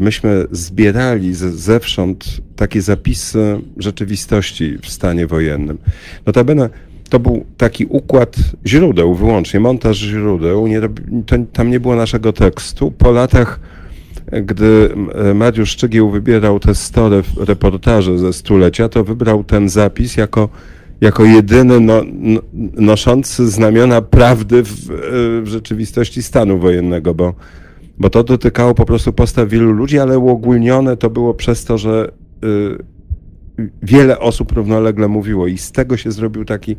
myśmy zbierali ze, zewsząd takie zapisy rzeczywistości w stanie wojennym. Notabene to był taki układ źródeł wyłącznie, montaż źródeł. Nie, to, tam nie było naszego tekstu. Po latach, gdy e, Mariusz Szczygieł wybierał te 100 ref- reportaży ze stulecia, to wybrał ten zapis jako jako jedyny no, noszący znamiona prawdy w, e, w rzeczywistości stanu wojennego, bo, bo to dotykało po prostu postaw wielu ludzi, ale uogólnione to było przez to, że y, wiele osób równolegle mówiło i z tego się zrobił taki,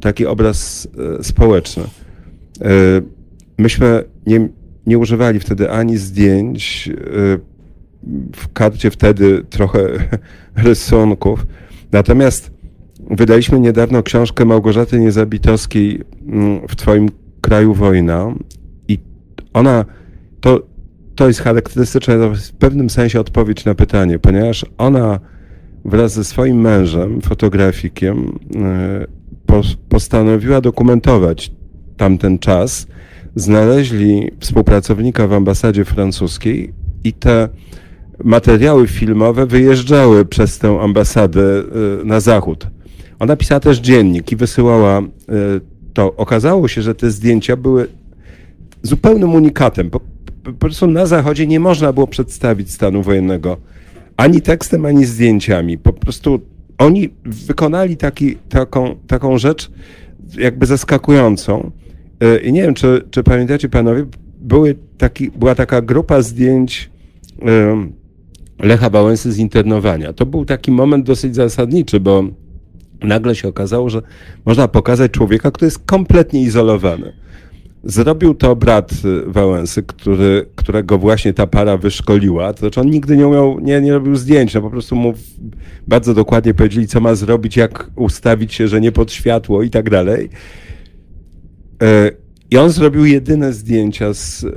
taki obraz e, społeczny. E, Myśmy nie, nie używali wtedy ani zdjęć, e, w karcie wtedy trochę rysunków, natomiast Wydaliśmy niedawno książkę Małgorzaty Niezabitowskiej mm, w Twoim kraju wojna i ona, to, to jest charakterystyczne, to w pewnym sensie odpowiedź na pytanie, ponieważ ona wraz ze swoim mężem, fotografikiem, e, pos- postanowiła dokumentować tamten czas. Znaleźli współpracownika w ambasadzie francuskiej i te materiały filmowe wyjeżdżały przez tę ambasadę e, na zachód. Ona pisała też dziennik i wysyłała e, to. Okazało się, że te zdjęcia były zupełnym unikatem. Po, po prostu na zachodzie nie można było przedstawić stanu wojennego ani tekstem, ani zdjęciami. Po prostu oni wykonali taki, taką, taką rzecz jakby zaskakującą. E, I nie wiem, czy, czy pamiętacie panowie, były taki, była taka grupa zdjęć Lecha Wałęsy z internowania. To był taki moment dosyć zasadniczy, bo nagle się okazało, że można pokazać człowieka, który jest kompletnie izolowany. Zrobił to brat Wałęsy, który, którego właśnie ta para wyszkoliła. To znaczy on nigdy nie umiał, nie, nie robił zdjęć, no po prostu mu bardzo dokładnie powiedzieli, co ma zrobić, jak ustawić się, że nie pod światło i tak dalej. E, I on zrobił jedyne zdjęcia z e,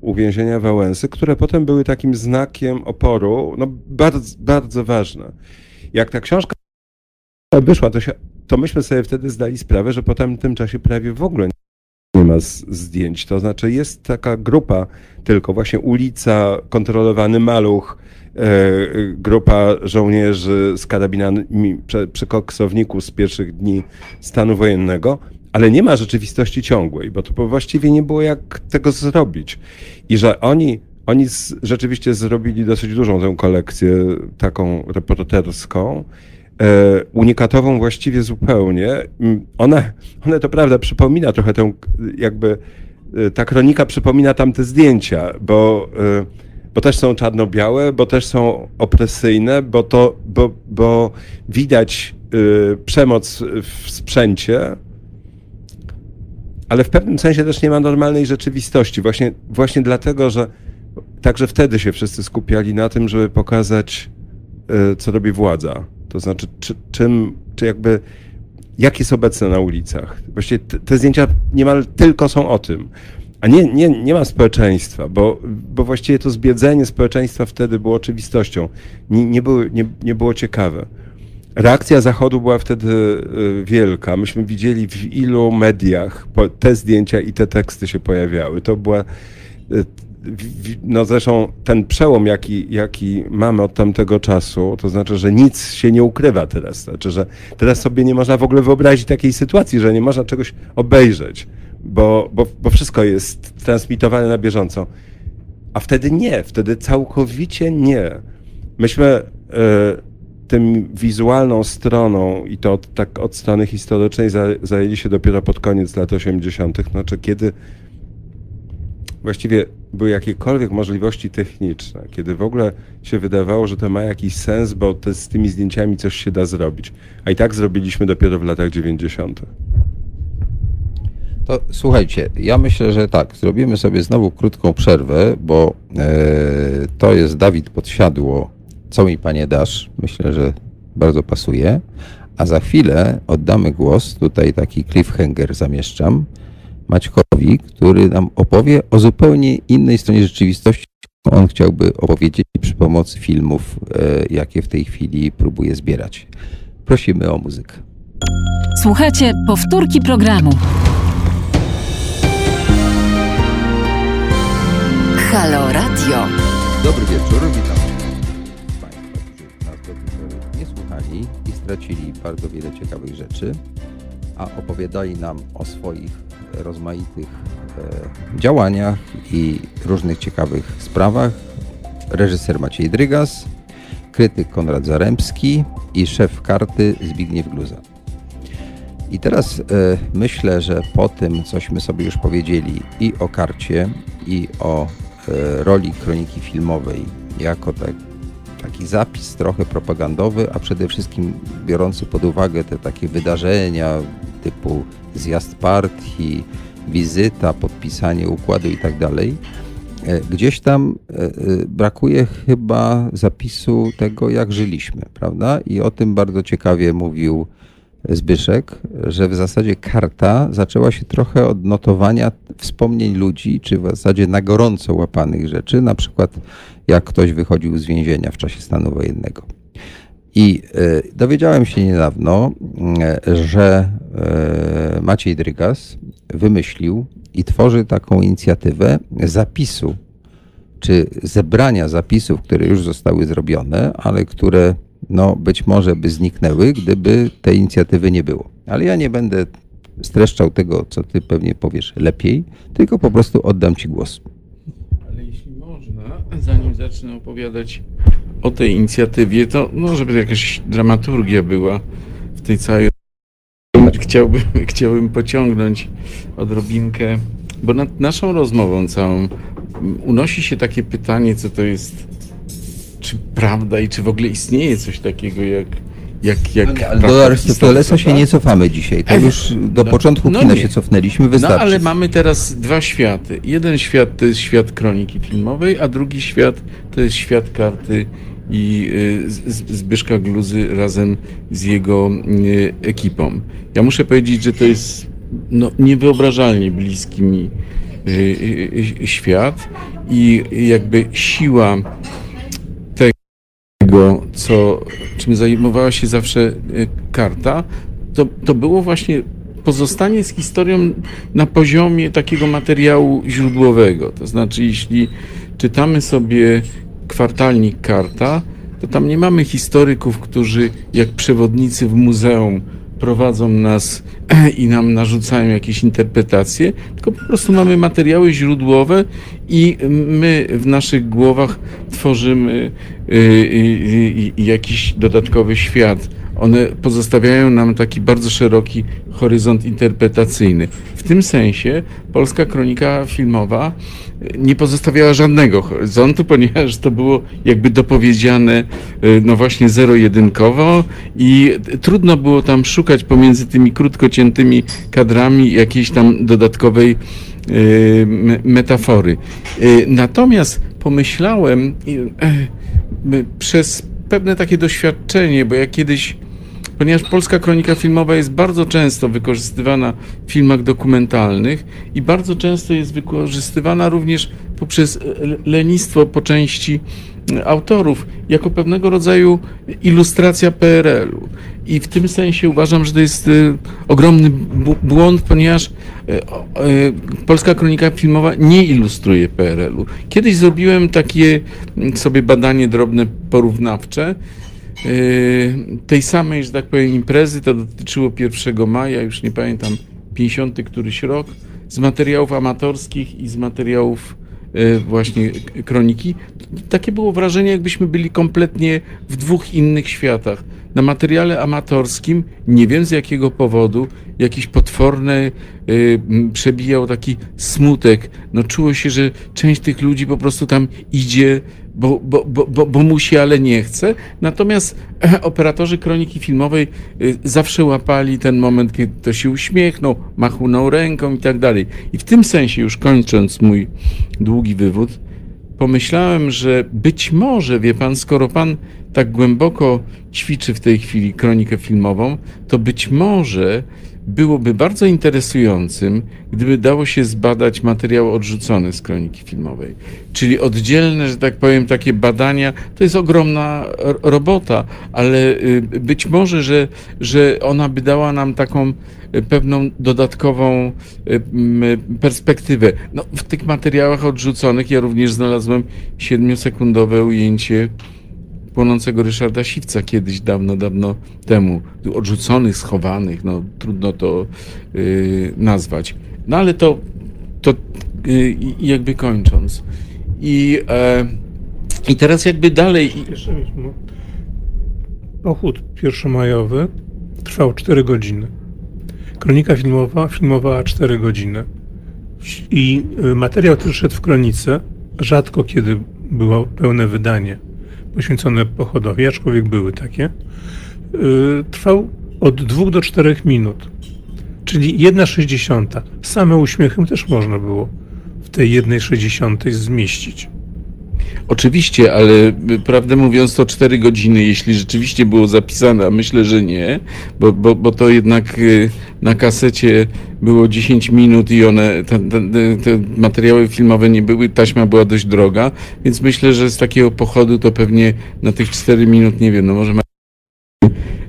uwięzienia Wałęsy, które potem były takim znakiem oporu, no bardzo, bardzo ważne. Jak ta książka wyszła, to, się, to myśmy sobie wtedy zdali sprawę, że po tym czasie prawie w ogóle nie ma zdjęć. To znaczy jest taka grupa tylko, właśnie ulica, kontrolowany maluch, e, grupa żołnierzy z karabinami przy, koksowniku z pierwszych dni stanu wojennego, ale nie ma rzeczywistości ciągłej, bo to właściwie nie było jak tego zrobić. I że oni, oni rzeczywiście zrobili dosyć dużą tę kolekcję taką reporterską, unikatową właściwie zupełnie. Ona, ona to prawda przypomina trochę tę, jakby e, ta kronika przypomina tamte zdjęcia, bo, e, bo też są czarno-białe, bo też są opresyjne, bo, to, bo, bo widać przemoc w sprzęcie, ale w pewnym sensie też nie ma normalnej rzeczywistości. Właśnie, właśnie dlatego, że także wtedy się wszyscy skupiali na tym, żeby pokazać, co robi władza to znaczy, czy, czym, czy jakby, jak jest obecne na ulicach. Właściwie te, te zdjęcia niemal tylko są o tym. A nie, nie, nie ma społeczeństwa, bo, bo właściwie to zbiedzenie społeczeństwa wtedy było oczywistością. Nie, nie, było, nie, nie było ciekawe. Reakcja Zachodu była wtedy y, wielka. Myśmy widzieli w ilu mediach te zdjęcia i te teksty się pojawiały. To była y, no zresztą ten przełom, jaki, jaki mamy od tamtego czasu, to znaczy, że nic się nie ukrywa teraz. Znaczy, że teraz sobie nie można w ogóle wyobrazić takiej sytuacji, że nie można czegoś obejrzeć, bo, bo, bo wszystko jest transmitowane na bieżąco. A wtedy nie, wtedy całkowicie nie. Myśmy y, tym wizualną stroną i to od, tak od strony historycznej zajęli się dopiero pod koniec lat 80., znaczy kiedy właściwie były jakiekolwiek możliwości techniczne, kiedy w ogóle się wydawało, że to ma jakiś sens, bo to z tymi zdjęciami coś się da zrobić. A i tak zrobiliśmy dopiero w latach 90. To słuchajcie, ja myślę, że tak, zrobimy sobie znowu krótką przerwę, bo e, to jest Dawid Podsiadło, co mi panie dasz? Myślę, że bardzo pasuje. A za chwilę oddamy głos, tutaj taki cliffhanger zamieszczam, Maćkowi, który nam opowie o zupełnie innej stronie rzeczywistości. On chciałby opowiedzieć przy pomocy filmów, e, jakie w tej chwili próbuje zbierać. Prosimy o muzykę. Słuchajcie powtórki programu. Halo Radio. Dobry wieczór, witam Państwa, którzy nas do tej pory nie słuchali i stracili bardzo wiele ciekawych rzeczy, a opowiadali nam o swoich rozmaitych e, działaniach i różnych ciekawych sprawach. Reżyser Maciej Drygas, krytyk Konrad Zaremski i szef karty Zbigniew Gluza. I teraz e, myślę, że po tym, cośmy sobie już powiedzieli i o karcie, i o e, roli kroniki filmowej jako tak, taki zapis trochę propagandowy, a przede wszystkim biorący pod uwagę te takie wydarzenia typu zjazd partii, wizyta, podpisanie układu i tak. E, gdzieś tam e, e, brakuje chyba zapisu tego, jak żyliśmy, prawda? I o tym bardzo ciekawie mówił Zbyszek, że w zasadzie karta zaczęła się trochę od notowania wspomnień ludzi, czy w zasadzie na gorąco łapanych rzeczy, na przykład jak ktoś wychodził z więzienia w czasie stanu wojennego. I e, dowiedziałem się niedawno, e, że e, Maciej Drygas wymyślił i tworzy taką inicjatywę zapisu, czy zebrania zapisów, które już zostały zrobione, ale które no, być może by zniknęły, gdyby tej inicjatywy nie było. Ale ja nie będę streszczał tego, co ty pewnie powiesz lepiej, tylko po prostu oddam ci głos. Ale jeśli można, zanim zacznę opowiadać o tej inicjatywie, to no, żeby jakaś dramaturgia była w tej całej chciałbym, chciałbym pociągnąć odrobinkę, bo nad naszą rozmową całą unosi się takie pytanie, co to jest, czy prawda i czy w ogóle istnieje coś takiego jak jak, jak no nie, do Arystotelesa się nie cofamy dzisiaj. To już do no, początku no kina nie. się cofnęliśmy, wystarczy. No ale mamy teraz dwa światy. Jeden świat to jest świat kroniki filmowej, a drugi świat to jest świat karty i y, Zbyszka Gluzy razem z jego y, ekipą. Ja muszę powiedzieć, że to jest no, niewyobrażalnie bliski mi y, świat i jakby siła tego, co, czym zajmowała się zawsze karta, to, to było właśnie pozostanie z historią na poziomie takiego materiału źródłowego. To znaczy, jeśli czytamy sobie kwartalnik Karta, to tam nie mamy historyków, którzy jak przewodnicy w muzeum prowadzą nas i nam narzucają jakieś interpretacje, tylko po prostu mamy materiały źródłowe i my w naszych głowach tworzymy y, y, y, jakiś dodatkowy świat one pozostawiają nam taki bardzo szeroki horyzont interpretacyjny. W tym sensie polska kronika filmowa e, nie pozostawiała żadnego horyzontu, ponieważ to było jakby dopowiedziane e, no właśnie zero-jedynkowo i trudno było tam szukać pomiędzy tymi krótko ciętymi kadrami jakiejś tam dodatkowej e, metafory. Natomiast pomyślałem przez pewne takie doświadczenie, bo ja kiedyś ponieważ polska kronika filmowa jest bardzo często wykorzystywana w filmach dokumentalnych i bardzo często jest wykorzystywana również poprzez lenistwo po części autorów jako pewnego rodzaju ilustracja PRL-u. I w tym sensie uważam, że to jest y, ogromny błąd, ponieważ polska kronika filmowa nie ilustruje PRL-u. Kiedyś zrobiłem takie sobie badanie drobne porównawcze tej samej, że tak powiem, imprezy, to dotyczyło 1 maja, już nie pamiętam, 50 któryś rok, z materiałów amatorskich i z materiałów yy, właśnie kroniki. Takie było wrażenie, jakbyśmy byli kompletnie w dwóch innych światach. Na materiale amatorskim, nie wiem z jakiego powodu, jakiś potworny yy, przebijał taki smutek. No czuło się, że część tych ludzi po prostu tam idzie bo, bo, bo, bo, musi, ale nie chce. Natomiast operatorzy kroniki filmowej y, zawsze łapali ten moment, kiedy to się uśmiechnął, machnął ręką i tak dalej. I w tym sensie, już kończąc mój długi wywód, pomyślałem, że być może, wie pan, skoro pan tak głęboko ćwiczy w tej chwili kronikę filmową, to być może byłoby bardzo interesującym, gdyby dało się zbadać materiał odrzucony z kroniki filmowej. Czyli oddzielne, że tak powiem, takie badania, to jest ogromna robota, ale y, być może, że, że ona by dała nam taką y, pewną dodatkową y, perspektywę. No, w tych materiałach odrzuconych ja również znalazłem siedmiosekundowe ujęcie płonącego Ryszarda Siwca kiedyś, dawno, dawno temu. Odrzuconych, schowanych, no trudno to yy, nazwać. No ale to, to yy, jakby kończąc. I, e, I teraz jakby dalej... Pochód pierwszomajowy trwał 4 godziny. Kronika filmowa filmowała 4 godziny. I y, materiał, który szedł w kronice, rzadko kiedy było pełne wydanie poświęcone pochodowi, aczkolwiek były takie, y, trwał od 2 do 4 minut, czyli 1,60. Same uśmiechem też można było w tej 1,60 zmieścić. Oczywiście, ale prawdę mówiąc to 4 godziny, jeśli rzeczywiście było zapisane, a myślę, że nie, bo, bo, bo to jednak y, na kasecie było 10 minut i one, te, te, te, materiały filmowe nie były, taśma była dość droga, więc myślę, że z takiego pochodu to pewnie na tych 4 minut, nie wiem, no może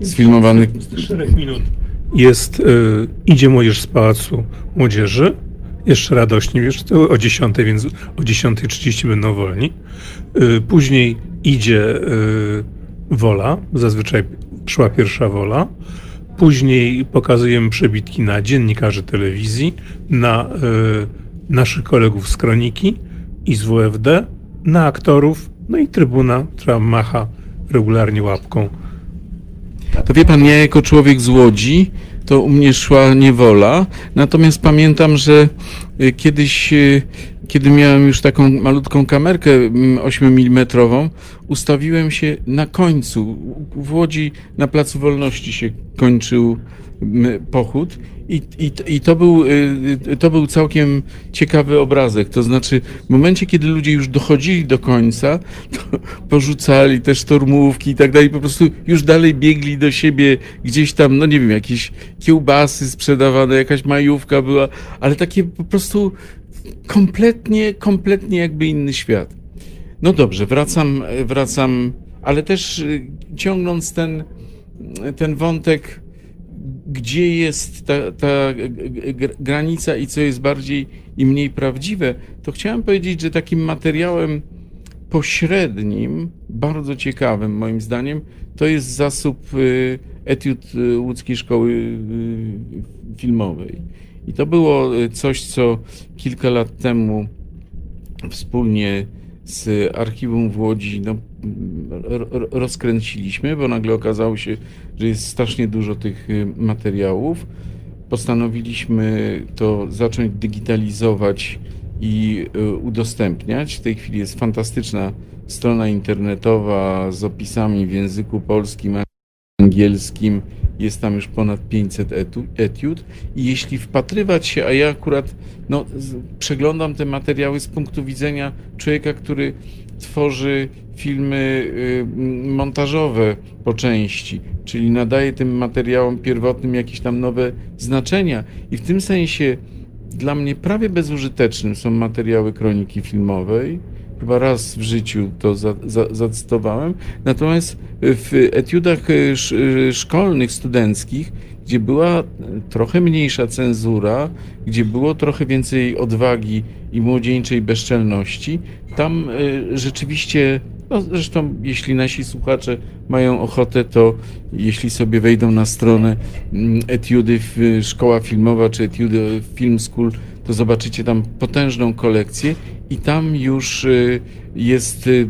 sfilmowanych... 4 minut. Jest, y, idzie młodzież z Pałacu Młodzieży, jeszcze radośnie, wiesz, to o 10, więc o 10.30 będą wolni. Y, później idzie y, wola, zazwyczaj szła pierwsza wola. Później pokazujemy przebitki na dziennikarzy telewizji, na y, naszych kolegów z Kroniki i z WFD, na aktorów No i trybuna, która macha regularnie łapką. To wie pan, ja jako człowiek z Łodzi, to u mnie szła niewola. Natomiast pamiętam, że y, kiedyś, y, kiedy miałem już taką malutką kamerkę mm, 8 mm, ustawiłem się na końcu. W Łodzi na Placu Wolności się kończył mm, pochód i, i, i to, był, y, to był całkiem ciekawy obrazek. To znaczy, w momencie, kiedy ludzie już dochodzili do końca, to porzucali te sztormówki i tak dalej, po prostu już dalej biegli do siebie gdzieś tam, no nie wiem, jakieś kiełbasy sprzedawane, jakaś majówka była, ale takie po prostu kompletnie, kompletnie jakby inny świat. No dobrze, wracam, wracam, ale też y, ciągnąc ten, ten wątek gdzie jest ta, ta granica i co jest bardziej i mniej prawdziwe, to chciałem powiedzieć, że takim materiałem pośrednim, bardzo ciekawym moim zdaniem, to jest zasób y, etiud y, łódzkiej szkoły filmowej. I to było coś, co kilka lat temu wspólnie z archiwum w Łodzi no, rozkręciliśmy, bo nagle okazało się, że jest strasznie dużo tych y, materiałów. Postanowiliśmy to zacząć digitalizować i y, udostępniać. W tej chwili jest fantastyczna strona internetowa z opisami w języku polskim, angielskim. Jest tam już ponad 500 etiud. I jeśli wpatrywać się, a ja akurat no, przeglądam te materiały z punktu widzenia człowieka, który tworzy filmy y, montażowe po części, czyli nadaje tym materiałom pierwotnym jakieś tam nowe znaczenia. I w tym sensie dla mnie prawie bezużytecznym są materiały kroniki filmowej. Chyba raz w życiu to za, za, zacytowałem. Natomiast w etiudach y, y, szkolnych, studenckich, gdzie była trochę mniejsza cenzura, gdzie było trochę więcej odwagi i młodzieńczej bezczelności, tam rzeczywiście no, zresztą, jeśli nasi słuchacze mają ochotę, to jeśli sobie wejdą na stronę mm, Etiudy Szkoła Filmowa czy Etiudy Film School, to zobaczycie tam potężną kolekcję i tam już y, jest y,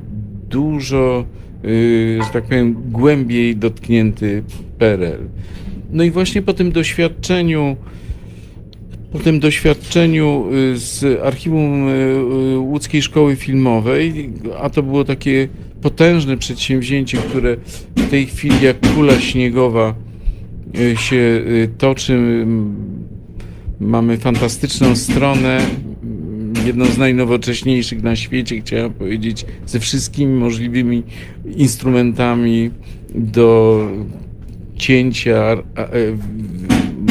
dużo, y, że tak powiem, głębiej dotknięty PRL. No i właśnie po tym doświadczeniu po tym doświadczeniu z archiwum łódzkiej szkoły filmowej, a to było takie potężne przedsięwzięcie, które w tej chwili jak kula śniegowa się toczy. Mamy fantastyczną stronę, jedną z najnowocześniejszych na świecie, chciałem powiedzieć, ze wszystkimi możliwymi instrumentami do cięcia,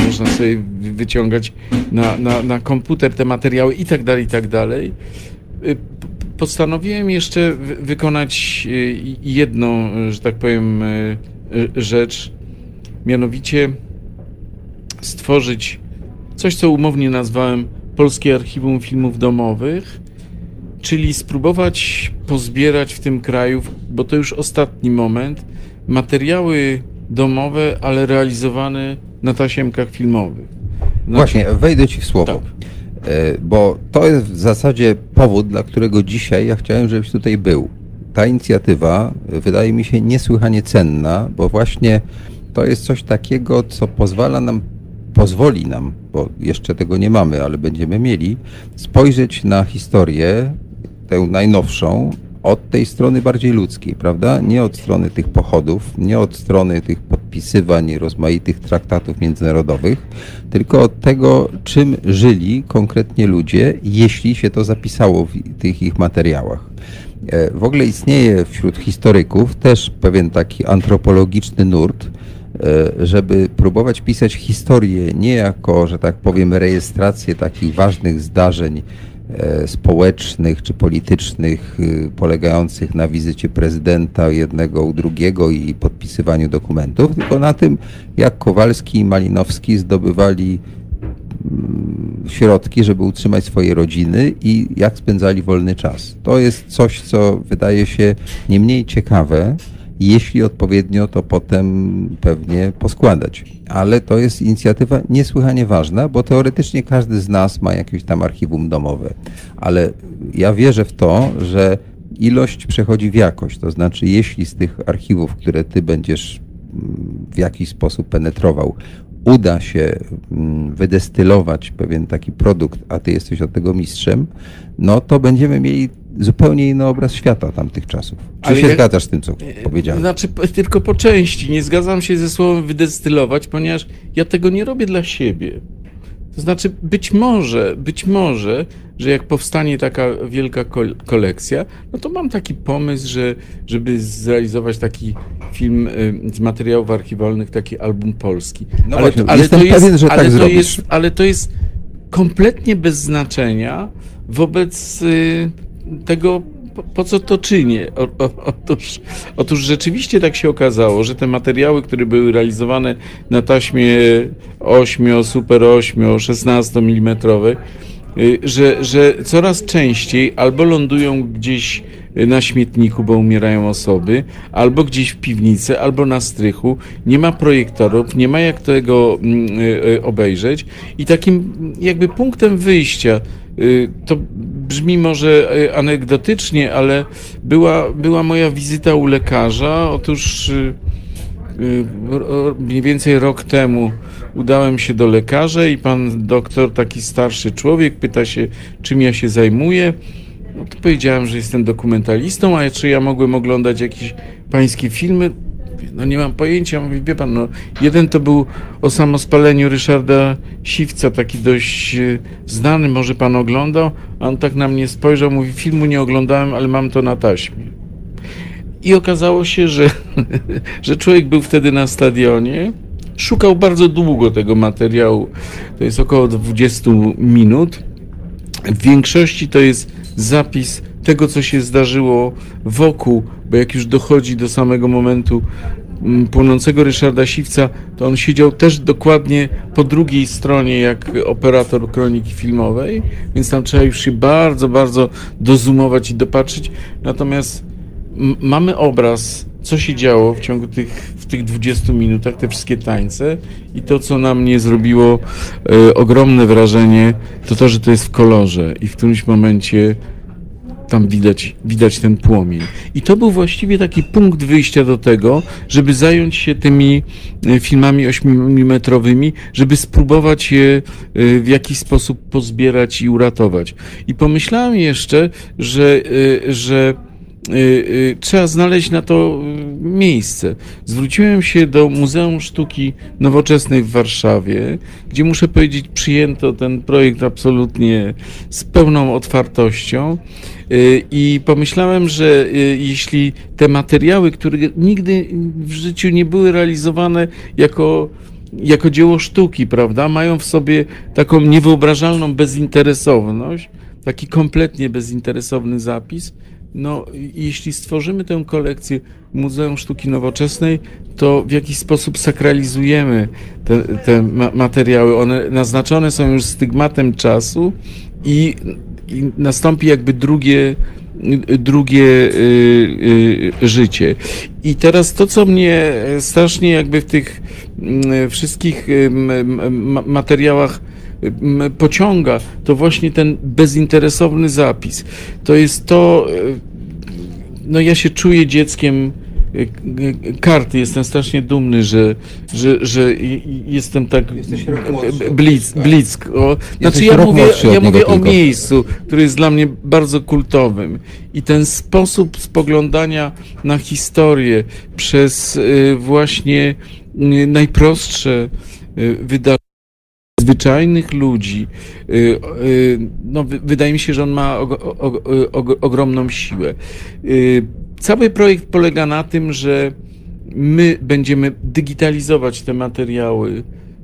można sobie wyciągać na, na, na komputer te materiały i tak dalej, i tak dalej. Y, postanowiłem jeszcze wykonać y, jedną, że tak powiem, rzecz, mianowicie stworzyć coś, co umownie nazwałem Polskie Archiwum Filmów Domowych, czyli spróbować pozbierać w tym kraju, bo to już ostatni moment, materiały domowe, ale realizowane na tasiemkach filmowych. Znaczy... Właśnie, wejdę Ci w słowo. Tak. E, bo to jest w zasadzie powód, dla którego dzisiaj ja chciałem, żebyś tutaj był. Ta inicjatywa wydaje mi się niesłychanie cenna, bo właśnie to jest coś takiego, co pozwala nam, pozwoli nam, bo jeszcze tego nie mamy, ale będziemy mieli, spojrzeć na historię, tę najnowszą, od tej strony bardziej ludzkiej, prawda? Nie od strony tych pochodów, nie od strony tych podpisywań rozmaitych traktatów międzynarodowych, tylko od tego, czym żyli konkretnie ludzie, jeśli się to zapisało w tych ich materiałach. E, w ogóle istnieje wśród historyków też pewien taki antropologiczny nurt, żeby próbować pisać historię nie jako, że tak powiem, rejestrację takich ważnych zdarzeń E, społecznych czy politycznych y, polegających na wizycie prezydenta jednego u drugiego i podpisywaniu dokumentów, tylko na tym, jak Kowalski i Malinowski zdobywali mm, środki, żeby utrzymać swoje rodziny i jak spędzali wolny czas. To jest coś, co wydaje się nie mniej ciekawe, jeśli odpowiednio to potem pewnie poskładać. Ale to jest inicjatywa niesłychanie ważna, bo teoretycznie każdy z nas ma jakieś tam archiwum domowe. Ale ja wierzę w to, że ilość przechodzi w jakość. To znaczy, jeśli z tych archiwów, które ty będziesz mm, w jakiś sposób penetrował, uda się mm, wydestylować pewien taki produkt, a ty jesteś od tego mistrzem, no to będziemy mieli zupełnie inny obraz świata tamtych czasów. Czy Ale się jak- zgadzasz z tym, co powiedziałem? Znaczy, tylko po części. Nie zgadzam się ze słowem wydestylować, ponieważ ja tego nie robię dla siebie. To znaczy, być może, być może, że jak powstanie taka wielka kol- kolekcja, no to mam taki pomysł, że, żeby zrealizować taki film y, z materiałów archiwalnych, taki album polski. No właśnie, jestem to pewien, że ale tak zrobisz. Jest, ale to jest kompletnie bez znaczenia wobec y, tego, po, po co to czynię. O, o, otóż, otóż rzeczywiście tak się okazało, że te materiały, które były realizowane na taśmie 8, Super 8, 16 mm, że, że coraz częściej albo lądują gdzieś na śmietniku, bo umierają osoby, albo gdzieś w piwnicy, albo na strychu. Nie ma projektorów, nie ma jak tego mm, y, y, obejrzeć. I takim jakby punktem wyjścia, y, to brzmi może y, anegdotycznie, ale była, była moja wizyta u lekarza. Otóż y, y, mniej więcej rok temu udałem się do lekarza i pan doktor, taki starszy człowiek, pyta się, czym ja się zajmuję. No to powiedziałem, że jestem dokumentalistą, a czy ja mogłem oglądać jakieś pańskie filmy? No nie mam pojęcia. Mówi, wie pan, no jeden to był o samospaleniu Ryszarda Siwca, taki dość e, znany, może pan oglądał, a on tak na mnie spojrzał, mówi, filmu nie oglądałem, ale mam to na taśmie. I okazało się, że, że człowiek był wtedy na stadionie, szukał bardzo długo tego materiału, to jest około 20 minut. W większości to jest zapis tego, co się zdarzyło wokół, bo jak już dochodzi do samego momentu płonącego Ryszarda Siwca, to on siedział też dokładnie po drugiej stronie jak operator kroniki filmowej, więc tam trzeba już się bardzo, bardzo dozumować i dopatrzyć. Natomiast mamy obraz, co się działo w ciągu tych, w tych 20 minutach, te wszystkie tańce i to, co na mnie zrobiło e, ogromne wrażenie, to to, że to jest w kolorze i w którymś momencie tam widać, widać ten płomień. I to był właściwie taki punkt wyjścia do tego, żeby zająć się tymi e, filmami 8-metrowymi, żeby spróbować je e, w jakiś sposób pozbierać i uratować. I pomyślałem jeszcze, że, e, że trzeba znaleźć na to y, miejsce. Zwróciłem się do Muzeum Sztuki Nowoczesnej w Warszawie, gdzie muszę powiedzieć, przyjęto ten projekt absolutnie z pełną otwartością. Y, I pomyślałem, że y, jeśli te materiały, które nigdy w życiu nie były realizowane jako jako dzieło sztuki, prawda, mają w sobie taką niewyobrażalną bezinteresowność, taki kompletnie bezinteresowny zapis. No, jeśli stworzymy tę kolekcję Muzeum Sztuki Nowoczesnej, to w jakiś sposób sakralizujemy te, te ma- materiały. One naznaczone są już stygmatem czasu i, i nastąpi jakby drugie, drugie y, y, życie. I teraz to, co mnie strasznie jakby w tych mm, wszystkich y, materiałach pociąga, to właśnie ten bezinteresowny zapis. To jest to, y, no ja się czuję dzieckiem y, karty, jestem strasznie dumny, że, że, że jestem tak blic, Mieszka. blisko. Znaczy ja mówię, ja mówię o miejscu, które jest dla mnie bardzo kultowym. I ten sposób spoglądania na historię przez y, właśnie najprostsze wydarzenia zwyczajnych ludzi, y, y, no, wy- wydaje mi się, że on ma og- og- og- ogromną siłę. Y, Cały projekt polega na tym, że my będziemy digitalizować te materiały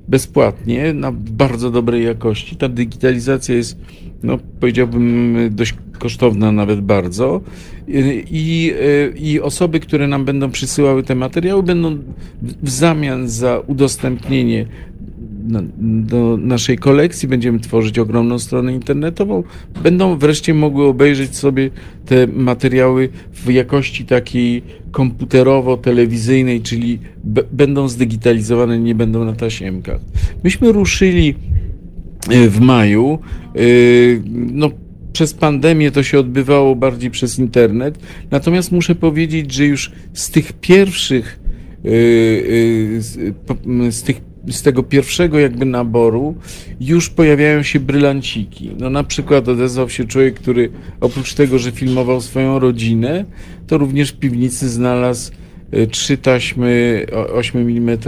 bezpłatnie, na bardzo dobrej jakości. Ta digitalizacja jest, no, powiedziałbym, dość kosztowna nawet bardzo. I, I osoby, które nam będą przysyłały te materiały, będą w zamian za udostępnienie do naszej kolekcji, będziemy tworzyć ogromną stronę internetową, będą wreszcie mogły obejrzeć sobie te materiały w jakości takiej komputerowo-telewizyjnej, czyli będą zdigitalizowane, nie będą na tasiemkach. Myśmy ruszyli e, w maju, e, no przez pandemię to się odbywało bardziej przez internet. Natomiast muszę powiedzieć, że już z tych pierwszych, po- z tych z tego pierwszego jakby naboru już pojawiają się brylanciki. No na przykład odezwał się człowiek, który oprócz tego, że filmował swoją rodzinę, to również w piwnicy znalazł y, trzy taśmy 8 mm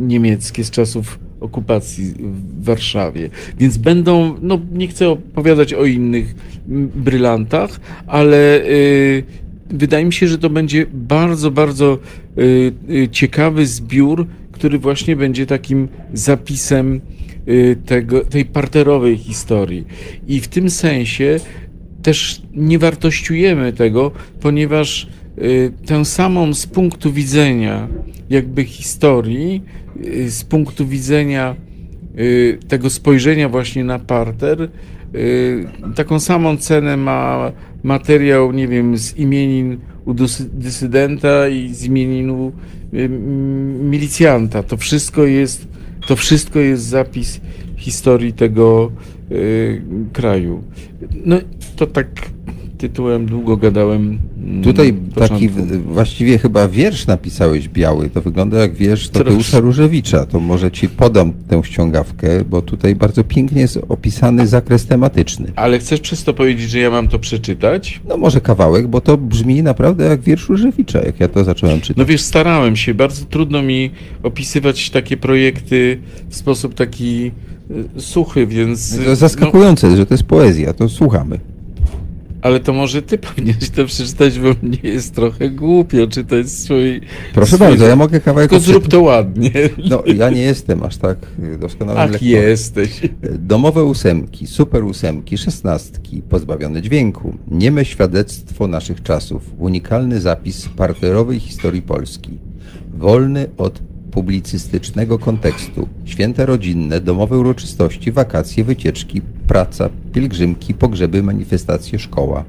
niemieckie z czasów okupacji w Warszawie. Więc będą, no nie chcę opowiadać o innych mm, brylantach, ale y, wydaje mi się, że to będzie bardzo, bardzo y, y, ciekawy zbiór, który właśnie będzie takim zapisem y, tego, tej parterowej historii. I w tym sensie też nie wartościujemy tego, ponieważ tę samą z punktu widzenia jakby historii, z punktu widzenia tego spojrzenia właśnie na parter, taką samą cenę ma materiał, nie wiem, z imienin u dysy- dysydenta i z imieninu y, m, milicjanta. To wszystko jest, to wszystko jest zapis historii tego y, kraju. No to tak tytułem długo gadałem. mm, Tutaj taki w- właściwie chyba wiersz napisałeś biały. To wygląda jak wiersz Tadeusza. Różewicza. To może ci podam tę ściągawkę, bo tutaj bardzo pięknie jest opisany zakres tematyczny. Ale chcesz przez to powiedzieć, że ja mam to przeczytać? No może kawałek, bo to brzmi naprawdę jak wiersz Różewicza, jak ja to zacząłem czytać. No wiesz, starałem się. Bardzo trudno mi opisywać takie projekty w sposób taki y, suchy, więc. To jest zaskakujące, że to jest poezja, to słuchamy. Ale to może ty powinieneś to przeczytać, bo mnie jest trochę głupio, czy to jest swój. Proszę swój- bardzo, ja mogę kawałek Tylko zrób to ładnie. No ja nie jestem aż tak doskonałym Ach, lektorem. jesteś. Domowe ósemki, super ósemki, szesnastki, pozbawione dźwięku, nieme świadectwo naszych czasów, unikalny zapis parterowej historii Polski, wolny od publicystycznego kontekstu, święta rodzinne, domowe uroczystości, wakacje, wycieczki, praca, pielgrzymki, pogrzeby, manifestacje, szkoła.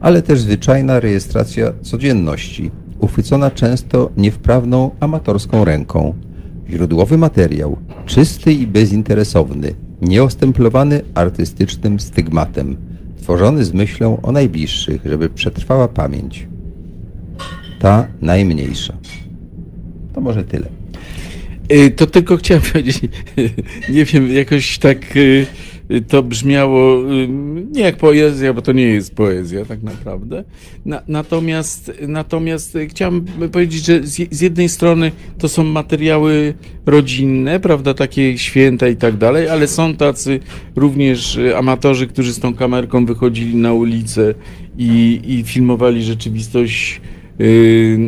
Ale też zwyczajna rejestracja codzienności, uchwycona często niewprawną amatorską ręką, Źródłowy materiał, czysty i bezinteresowny, nieostemplowany artystycznym stygmatem, tworzony z myślą o najbliższych, żeby przetrwała pamięć. Ta najmniejsza. To może tyle. Y, To tylko chciałem powiedzieć, nie wiem, jakoś tak y, to brzmiało y, nie jak poezja, bo to nie jest poezja tak naprawdę. Na, natomiast, natomiast chciałem powiedzieć, że z, z jednej strony to są materiały rodzinne, prawda, takie święta i tak dalej, ale są tacy również amatorzy, którzy z tą kamerką wychodzili na ulicę i, i filmowali rzeczywistość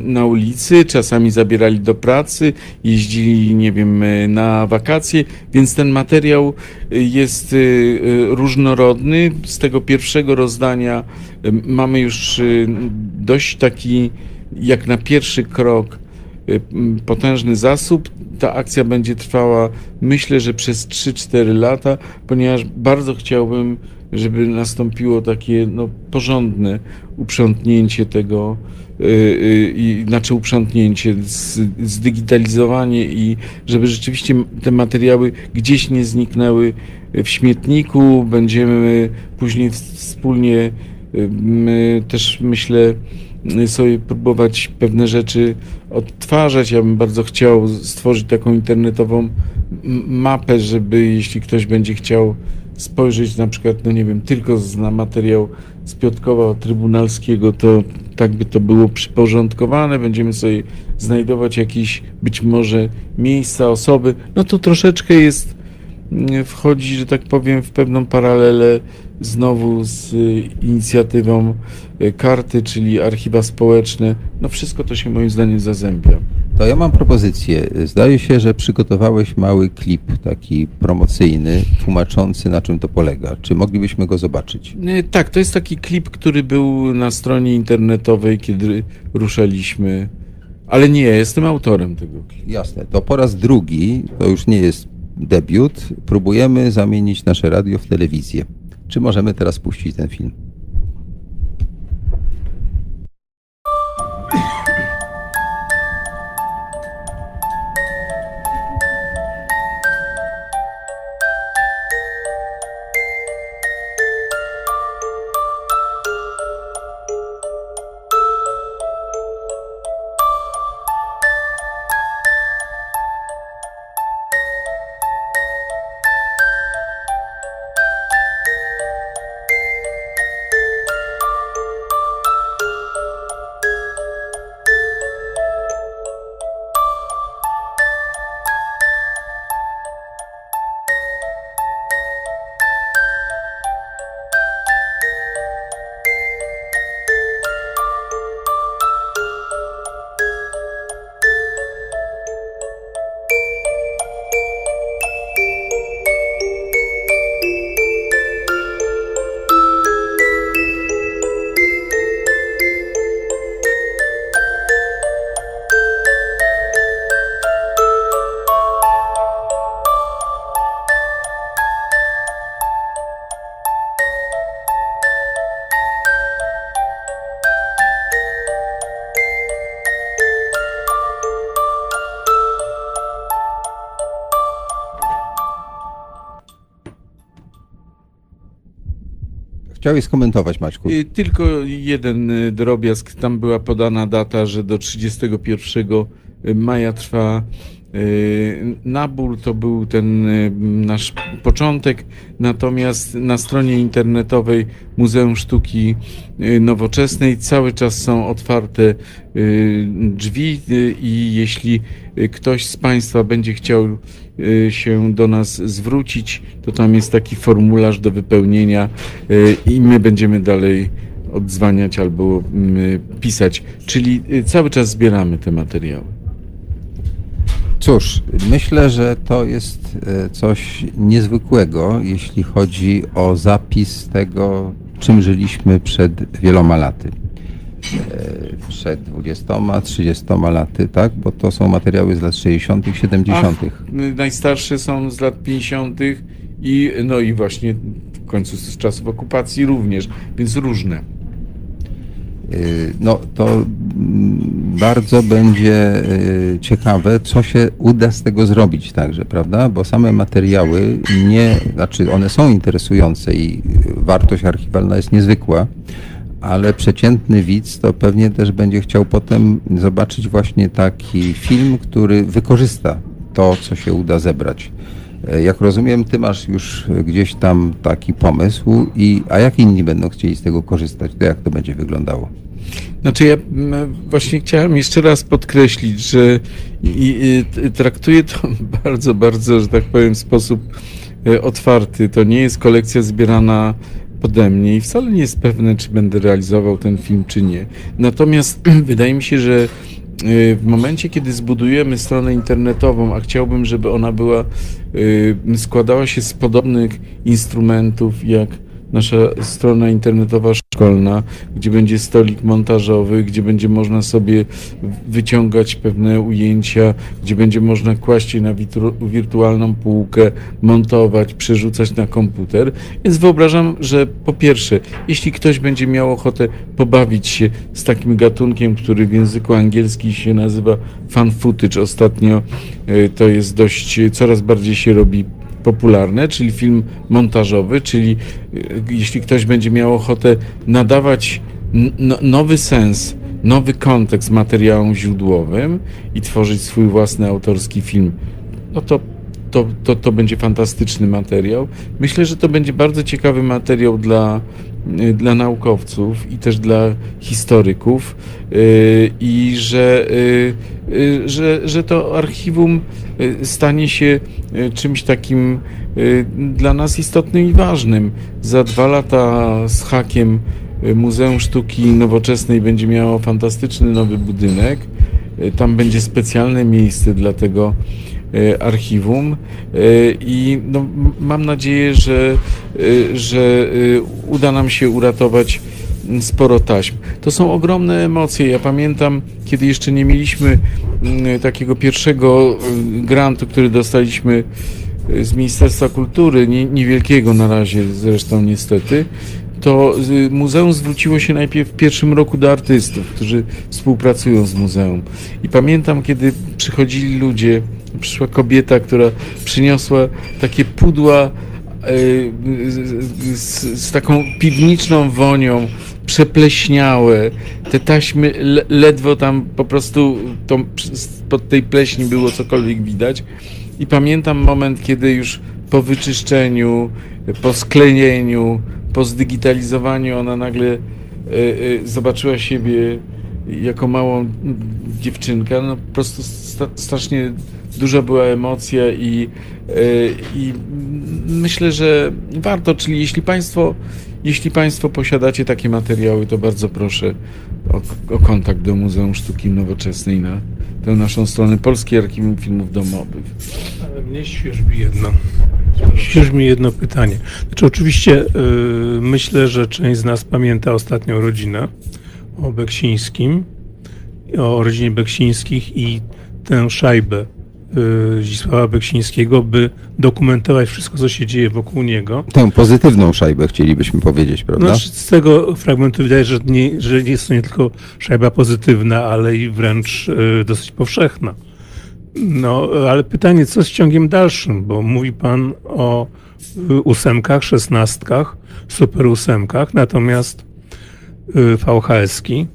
na ulicy, czasami zabierali do pracy, jeździli, nie wiem, y, na wakacje, więc ten materiał y, jest y, y, różnorodny. Z tego pierwszego rozdania y, mamy już y, dość taki, jak na pierwszy krok, y, potężny zasób. Ta akcja będzie trwała, myślę, że przez 3-4 lata, ponieważ bardzo chciałbym, żeby nastąpiło takie no, porządne uprzątnięcie tego, y, y, i znaczy uprzątnięcie, zdigitalizowanie i żeby rzeczywiście te materiały gdzieś nie zniknęły w śmietniku. Będziemy później wspólnie my też myślę y, sobie próbować pewne rzeczy odtwarzać. Ja bym bardzo chciał stworzyć taką internetową mapę, żeby jeśli ktoś będzie chciał spojrzeć na przykład, no nie wiem, tylko na materiał z Piotrkowa Trybunalskiego, to tak by to było przyporządkowane, będziemy sobie znajdować jakieś być może miejsca, osoby, no to troszeczkę jest, mm, wchodzi, że tak powiem, w pewną paralelę znowu z y, inicjatywą y, karty, czyli archiwa społeczne. No wszystko to się moim zdaniem zazębia. To ja mam propozycję. Zdaje się, że przygotowałeś mały klip taki promocyjny, tłumaczący na czym to polega. Czy moglibyśmy go zobaczyć? Tak, to jest taki klip, który był na stronie internetowej, kiedy ruszaliśmy, ale nie, jestem autorem tego klipu. Jasne. To po raz drugi, to już nie jest debiut, próbujemy zamienić nasze radio w telewizję. Czy możemy teraz puścić ten film? Chciałeś skomentować, Maćku. Tylko jeden y, drobiazg. Tam była podana data, że do 31 maja trwa y, nabór. To był ten y, nasz początek. Natomiast na stronie internetowej Muzeum Sztuki y, Nowoczesnej cały czas są otwarte drzwi i jeśli ktoś z Państwa będzie chciał się do nas zwrócić, to tam jest taki formularz do wypełnienia i my będziemy dalej odzwaniać albo mm, pisać. Czyli cały czas zbieramy te materiały. Cóż, myślę, że to jest e, coś niezwykłego, jeśli chodzi o zapis tego, czym żyliśmy przed wieloma laty. E, Przed 20, 30 laty, tak? Bo to są materiały z lat 60., 70. Ach, najstarsze są z lat 50. i no i właśnie w końcu z czasów okupacji również, więc różne. Y, No to mm, bardzo będzie y, ciekawe, co się uda z tego zrobić także, prawda? Bo same materiały nie, znaczy one są interesujące i wartość archiwalna jest niezwykła, ale przeciętny widz to pewnie też będzie chciał potem zobaczyć właśnie taki film, który wykorzysta to, co się uda zebrać. E, Jak rozumiem, ty masz już gdzieś tam taki pomysł, i, a jak inni będą chcieli z tego korzystać, to jak to będzie wyglądało? Znaczy ja mm, właśnie chciałem jeszcze raz podkreślić, że i, i, traktuję to bardzo, bardzo, że tak powiem, w sposób e, otwarty. To nie jest kolekcja zbierana pode mnie i wcale nie jest pewne, czy będę realizował ten film, czy nie. Natomiast wydaje mi się, że w momencie, kiedy zbudujemy stronę internetową, a chciałbym, żeby ona była, e, składała się z podobnych instrumentów jak nasza strona internetowa szkolna, gdzie będzie stolik montażowy, gdzie będzie można sobie wyciągać pewne ujęcia, gdzie będzie można kłaść je na wirtu- wirtualną półkę, montować, przerzucać na komputer. Więc wyobrażam, że po pierwsze, jeśli ktoś będzie miał ochotę pobawić się z takim gatunkiem, który w języku angielskim się nazywa fan footage, ostatnio y, to jest dość, coraz bardziej się robi popularne, czyli film montażowy, czyli y, jeśli ktoś będzie miał ochotę nadawać no- nowy sens, nowy kontekst materiałom źródłowym i tworzyć swój własny autorski film, no to, to, to, to będzie fantastyczny materiał. Myślę, że to będzie bardzo ciekawy materiał dla, dla naukowców i też dla historyków y, i że, y, y, że, że to archiwum y, stanie się y, czymś takim y, dla nas istotnym i ważnym. Za dwa lata z hakiem y, Muzeum Sztuki Nowoczesnej będzie miało fantastyczny nowy budynek. Y, Tam będzie specjalne miejsce dla tego y, archiwum y, i no, mam nadzieję, że, y, że uda nam się uratować mm, sporo taśm. To są ogromne emocje. Ja pamiętam, kiedy jeszcze nie mieliśmy mm, takiego pierwszego y, grantu, który dostaliśmy z Ministerstwa Kultury, nie- niewielkiego na razie zresztą niestety, to muzeum zwróciło się najpierw w pierwszym roku do artystów, którzy współpracują z muzeum. I pamiętam, kiedy przychodzili ludzie, przyszła kobieta, która przyniosła takie pudła y, z, z, taką piwniczą wonią, przepleśniałe. Te taśmy le, ledwo tam po prostu tą, pod tej pleśni było cokolwiek widać. I pamiętam moment, kiedy już po wyczyszczeniu, po sklejeniu, po zdigitalizowaniu ona nagle e, e, zobaczyła siebie jako małą dziewczynkę. No po prostu sta, strasznie duża była emocja i, e, i myślę, że warto, czyli jeśli Państwo, jeśli Państwo posiadacie takie materiały, to bardzo proszę o, o kontakt do Muzeum Sztuki Nowoczesnej na tę naszą stronę Polskie Archiwum Filmów Domowych. Ale mnie świeżbi jedno. Świeżmi jedno pytanie. Znaczy, oczywiście yy, myślę, że część z nas pamięta ostatnią rodzinę o Beksińskim, o rodzinie Beksińskich i tę szajbę yy, Zdzisława Beksińskiego, by dokumentować wszystko, co się dzieje wokół niego. Tę pozytywną szajbę chcielibyśmy powiedzieć, prawda? Znaczy, z tego fragmentu wydaje się, że nie, że jest to nie tylko szajba pozytywna, ale i wręcz yy, dosyć powszechna. No, ale pytanie, co z ciągiem dalszym? Bo mówi pan o y, ósemkach, szesnastkach, super ósemkach, natomiast y, VHS-ki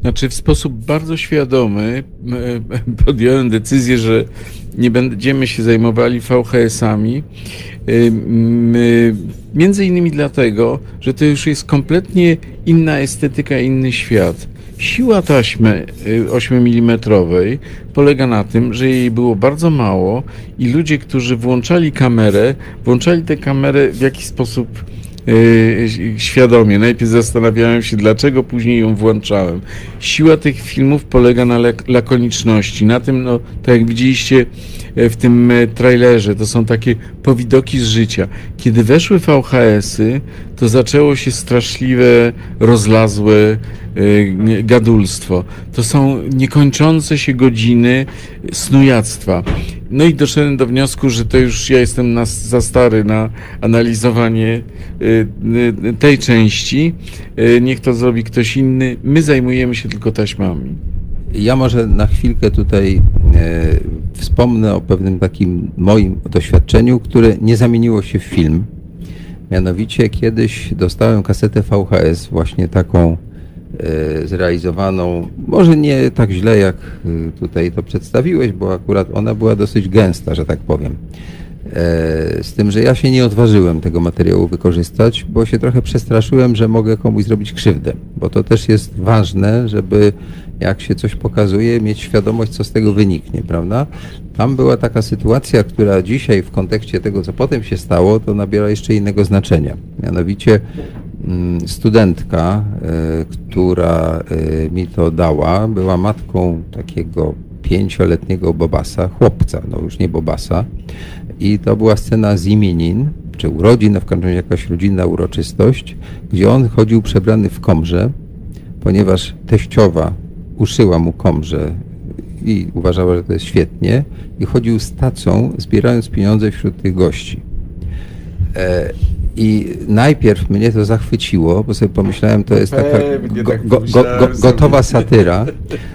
Znaczy w sposób bardzo świadomy podjąłem decyzję, że nie będziemy się zajmowali VHS-ami. M, e, Między innymi dlatego, że to już jest kompletnie inna estetyka, inny świat. Siła taśmy y, 8 mm polega na tym, że jej było bardzo mało i ludzie, którzy włączali kamerę, włączali tę kamerę w jakiś sposób y, świadomie. Najpierw zastanawiałem się, dlaczego później ją włączałem. Siła tych filmów polega na lak- lakoniczności, na tym, no, tak jak widzieliście e, w tym e, trailerze, to są takie powidoki z życia. Kiedy weszły VHS-y, to zaczęło się straszliwe, rozlazłe e, gadulstwo. To są niekończące się godziny snujactwa. No i doszedłem do wniosku, że to już ja jestem na, za stary na analizowanie y, y, tej części. Y, niech to zrobi ktoś inny. My zajmujemy się tylko taśmami. Ja może na chwilkę tutaj e, wspomnę o pewnym takim moim doświadczeniu, które nie zamieniło się w film. Mianowicie kiedyś dostałem kasetę VHS, właśnie taką e, zrealizowaną, może nie tak źle jak e, tutaj to przedstawiłeś, bo akurat ona była dosyć gęsta, że tak powiem. E, Z tym, że ja się nie odważyłem tego materiału wykorzystać, bo się trochę przestraszyłem, że mogę komuś zrobić krzywdę. Bo to też jest ważne, żeby jak się coś pokazuje, mieć świadomość, co z tego wyniknie, prawda? Tam była taka sytuacja, która dzisiaj w kontekście tego, co potem się stało, to nabiera jeszcze innego znaczenia. Mianowicie mm, studentka, e, która e, mi to dała, była matką takiego pięcioletniego Bobasa, chłopca, no już nie Bobasa. I to była scena z imienin, czy urodzin, w każdym razie jakaś rodzinna uroczystość, gdzie on chodził przebrany w komrze, ponieważ teściowa uszyła mu komrze i uważała, że to jest świetnie, i chodził z tacą, zbierając pieniądze wśród tych gości. E, I najpierw mnie to zachwyciło, bo sobie pomyślałem, to jest taka go, tak go, go, go, sobie. gotowa satyra,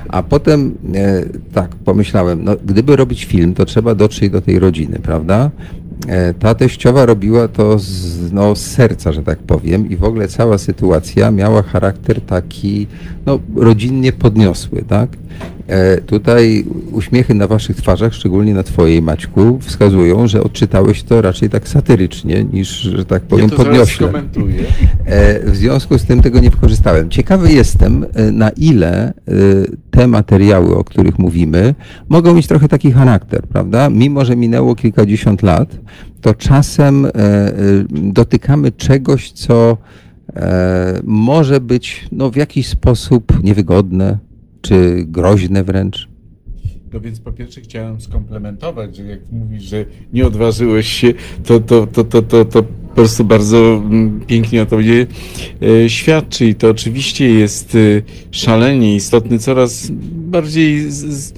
a potem e, tak pomyślałem, no, gdyby robić film, to trzeba dotrzeć do tej rodziny, prawda? E, ta teściowa robiła to z, no, z serca, że tak powiem, i w ogóle cała sytuacja miała charakter taki no, rodzinnie podniosły, tak? E, tutaj uśmiechy na waszych twarzach, szczególnie na twojej Maćku, wskazują, że odczytałeś to raczej tak satyrycznie niż, że tak powiem, ja podniośle. E, W związku z tym tego nie wykorzystałem. Ciekawy jestem, e, na ile te materiały, o których mówimy, mogą mieć trochę taki charakter, prawda? Mimo, że minęło kilkadziesiąt lat, to czasem dotykamy czegoś, co może być no, w jakiś sposób niewygodne, czy groźne wręcz. No więc po pierwsze chciałem skomplementować, że jak mówisz, że nie odważyłeś się, to, to, to, to, to, to po prostu bardzo mm, pięknie o tobie e, świadczy i to oczywiście jest e, szalenie istotny, coraz bardziej z, z,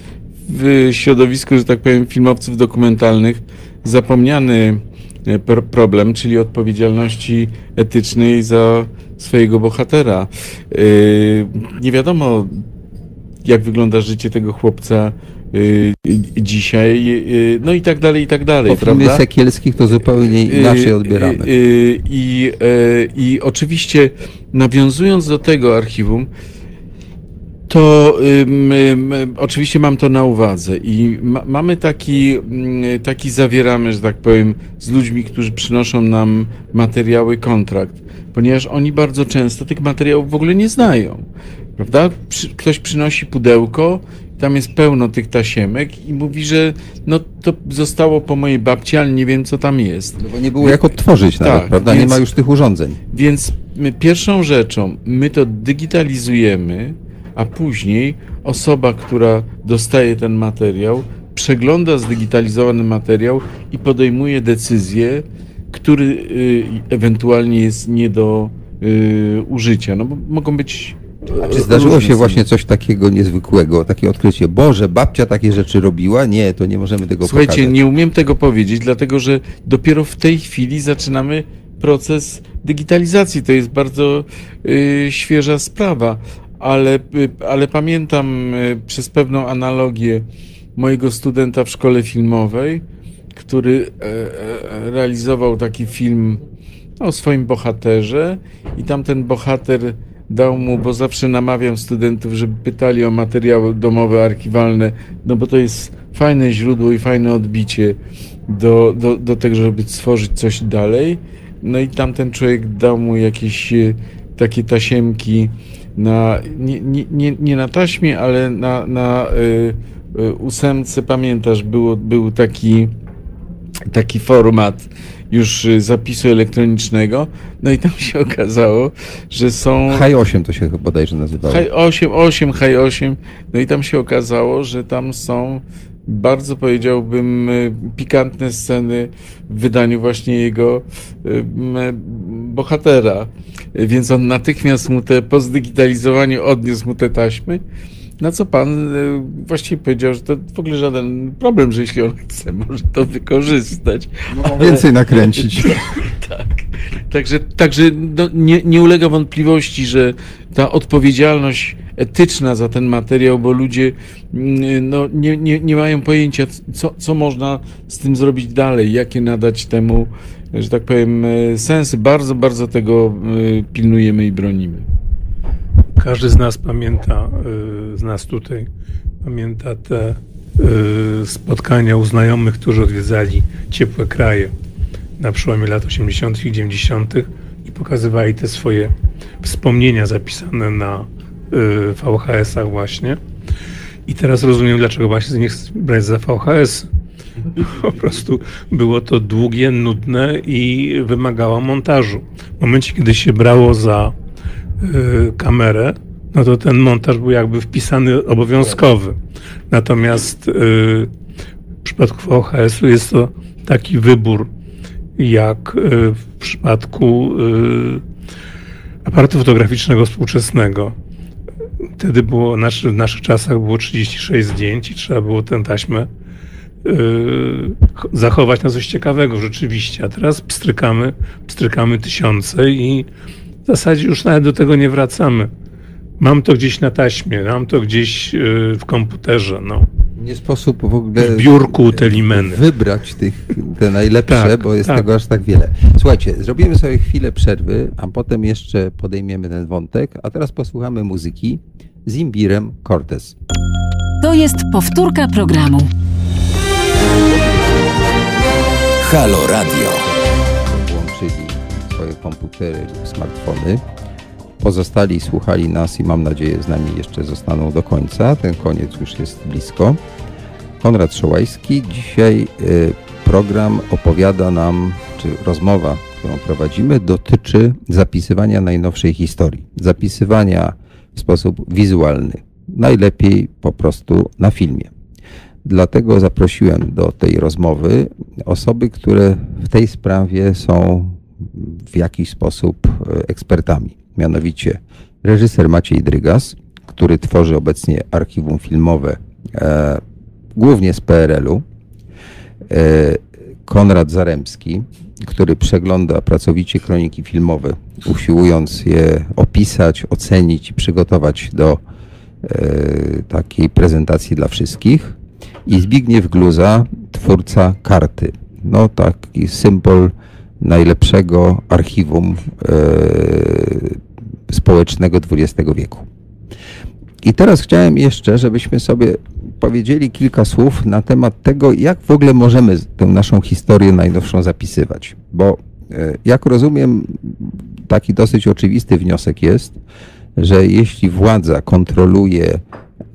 w środowisku, że tak powiem, filmowców dokumentalnych zapomniany e, pro- problem, czyli odpowiedzialności etycznej za swojego bohatera. Nie wiadomo, jak wygląda życie tego chłopca y, dzisiaj, y, no i tak dalej, i tak dalej, Po filmie prawda? Sekielskich to zupełnie inaczej Y, odbieramy. y, y, I, y, I oczywiście nawiązując do tego archiwum, to ym, ym, oczywiście mam to na uwadze i ma, mamy taki, mm, taki zawieramy, że tak powiem, z ludźmi, którzy przynoszą nam materiały, kontrakt, ponieważ oni bardzo często tych materiałów w ogóle nie znają, prawda? Przy, ktoś przynosi pudełko, tam jest pełno tych tasiemek i mówi, że no to zostało po mojej babci, ale nie wiem co tam jest. No bo nie było jak odtworzyć nawet, Tak, prawda? Nie więc- ma już tych urządzeń. Więc my, pierwszą rzeczą, my to digitalizujemy, a później osoba, która dostaje ten materiał, przegląda zdigitalizowany materiał i podejmuje decyzję, który y, ewentualnie jest nie do y, użycia. No bo mogą być. A czy zdarzyło się właśnie coś takiego niezwykłego, takie odkrycie? Boże, babcia takie rzeczy robiła? Nie, to nie możemy tego Słuchajcie, pokazać. nie umiem tego powiedzieć, dlatego że dopiero w tej chwili zaczynamy proces digitalizacji. To jest bardzo y, świeża sprawa, ale, ale pamiętam przez pewną analogię mojego studenta w szkole filmowej, który realizował taki film o swoim bohaterze i tam ten bohater dał mu, bo zawsze namawiam studentów, żeby pytali o materiały domowe, archiwalne, no bo to jest fajne źródło i fajne odbicie do, do, do tego, żeby stworzyć coś dalej. No i tamten człowiek dał mu jakieś e, takie tasiemki na, nie, nie, nie na taśmie, ale na, na y, y, ósemce, pamiętasz, było, był taki, taki format, już y, zapisu elektronicznego. No i tam się okazało, że są. High 8 to się bodajże nazywało. High 8, 8, High 8. No i tam się okazało, że tam są bardzo powiedziałbym y, pikantne sceny w wydaniu właśnie jego y, bohatera. Więc on natychmiast mu te po zdigitalizowaniu odniósł mu te taśmy na co pan e, właściwie powiedział, że to w ogóle żaden problem, że jeśli on chce, może to wykorzystać. No, więcej nakręcić. tak. Także, także no, nie, nie ulega wątpliwości, że ta odpowiedzialność etyczna za ten materiał, bo ludzie mm, no, nie, nie, nie mają pojęcia, co, co można z tym zrobić dalej, jakie nadać temu, że tak powiem, e, sensy. Bardzo, bardzo tego e, pilnujemy i bronimy. Każdy z nas pamięta, y, z nas tutaj, pamięta te y, spotkania u znajomych, którzy odwiedzali ciepłe kraje na przełomie lat 80. i 90. i pokazywali te swoje wspomnienia zapisane na y, VHS-ach właśnie. I teraz rozumiem, dlaczego właśnie nie chcę brać za VHS. Po prostu było to długie, nudne i wymagało montażu. W momencie, kiedy się brało za kamerę, no to ten montaż był jakby wpisany obowiązkowy. Natomiast y, w przypadku VHS-u jest to taki wybór, jak y, w przypadku aparatu fotograficznego współczesnego. Wtedy było, w naszych czasach było 36 zdjęć i trzeba było tę taśmę zachować na coś ciekawego rzeczywiście. A teraz pstrykamy, pstrykamy tysiące i w zasadzie już nawet do tego nie wracamy. Mam to gdzieś na taśmie, mam to gdzieś y, w komputerze. No. Nie sposób w ogóle w biurku te limeny. wybrać tych, te najlepsze, tak, bo jest tak. tego aż tak wiele. Słuchajcie, zrobimy sobie chwilę przerwy, a potem jeszcze podejmiemy ten wątek, a teraz posłuchamy muzyki z imbirem Cortez. To jest powtórka programu. Halo Radio komputery lub smartfony. Pozostali słuchali nas i mam nadzieję z nami jeszcze zostaną do końca. Ten koniec już jest blisko. Konrad Szołajski. Dzisiaj y, program opowiada nam, czy rozmowa, którą prowadzimy, dotyczy zapisywania najnowszej historii. Zapisywania w sposób wizualny. Najlepiej po prostu na filmie. Dlatego zaprosiłem do tej rozmowy osoby, które w tej sprawie są w jakiś sposób e, ekspertami. Mianowicie reżyser Maciej Drygas, który tworzy obecnie archiwum filmowe e, głównie z PRL-u, e, Konrad Zaremski, który przegląda pracowicie kroniki filmowe, usiłując je opisać, ocenić i przygotować do e, takiej prezentacji dla wszystkich. I Zbigniew Gluza, twórca karty. No taki symbol najlepszego archiwum e, społecznego XX wieku. I teraz chciałem jeszcze, żebyśmy sobie powiedzieli kilka słów na temat tego, jak w ogóle możemy tę naszą historię najnowszą zapisywać. Bo e, jak rozumiem, taki dosyć oczywisty wniosek jest, że jeśli władza kontroluje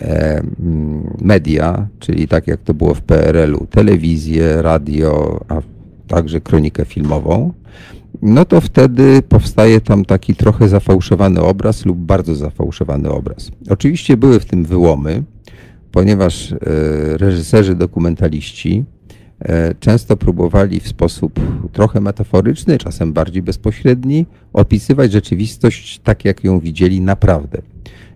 e, media, czyli tak jak to było w PRL-u, telewizję, radio, a także kronikę filmową, no to wtedy powstaje tam taki trochę zafałszowany obraz lub bardzo zafałszowany obraz. Oczywiście były w tym wyłomy, ponieważ e, reżyserzy dokumentaliści e, często próbowali w sposób trochę metaforyczny, czasem bardziej bezpośredni, opisywać rzeczywistość tak, jak ją widzieli naprawdę.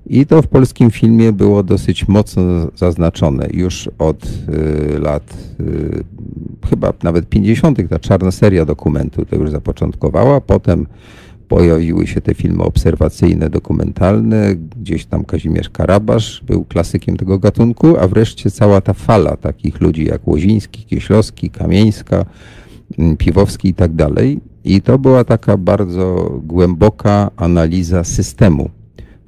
I to w polskim filmie było dosyć mocno zaznaczone już od y, lat y, chyba nawet 50. Ta czarna seria dokumentu to już zapoczątkowała. Potem pojawiły się te filmy obserwacyjne, dokumentalne, gdzieś tam Kazimierz Karabasz był klasykiem tego gatunku, a wreszcie cała ta fala takich ludzi jak Łoziński, Kieślowski, Kamieńska, mm, Piwowski i tak dalej. I to była taka bardzo głęboka analiza systemu,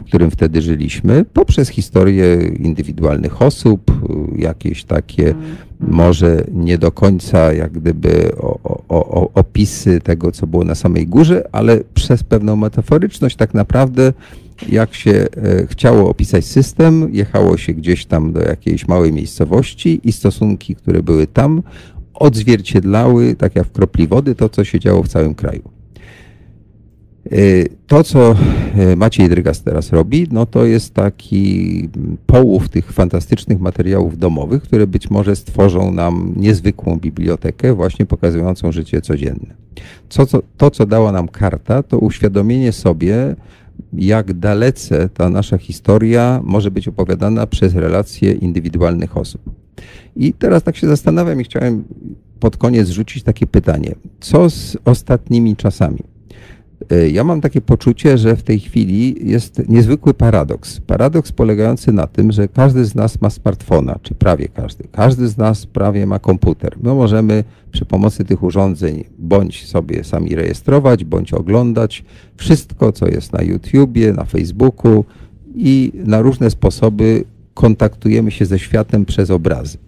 w którym wtedy żyliśmy, poprzez historię indywidualnych osób, jakieś takie może nie do końca jak gdyby o, o, o, opisy tego, co było na samej górze, ale przez pewną metaforyczność tak naprawdę jak się e, chciało opisać system, jechało się gdzieś tam do jakiejś małej miejscowości i stosunki, które były tam, odzwierciedlały, tak jak w kropli wody, to, co się działo w całym kraju. Y, to, co y, Maciej Drygas teraz robi, no to jest taki połów tych fantastycznych materiałów domowych, które być może stworzą nam niezwykłą bibliotekę, właśnie pokazującą życie codzienne. Co, co, to, co dała nam karta, to uświadomienie sobie, jak dalece ta nasza historia może być opowiadana przez relacje indywidualnych osób. I teraz tak się zastanawiam i chciałem pod koniec rzucić takie pytanie. Co z ostatnimi czasami? E, ja mam takie poczucie, że w tej chwili jest niezwykły paradoks. Paradoks polegający na tym, że każdy z nas ma smartfona, czy prawie każdy. Każdy z nas prawie ma komputer. My możemy przy pomocy tych urządzeń bądź sobie sami rejestrować, bądź oglądać wszystko, co jest na YouTubie, na Facebooku i na różne sposoby kontaktujemy się ze światem przez obrazy.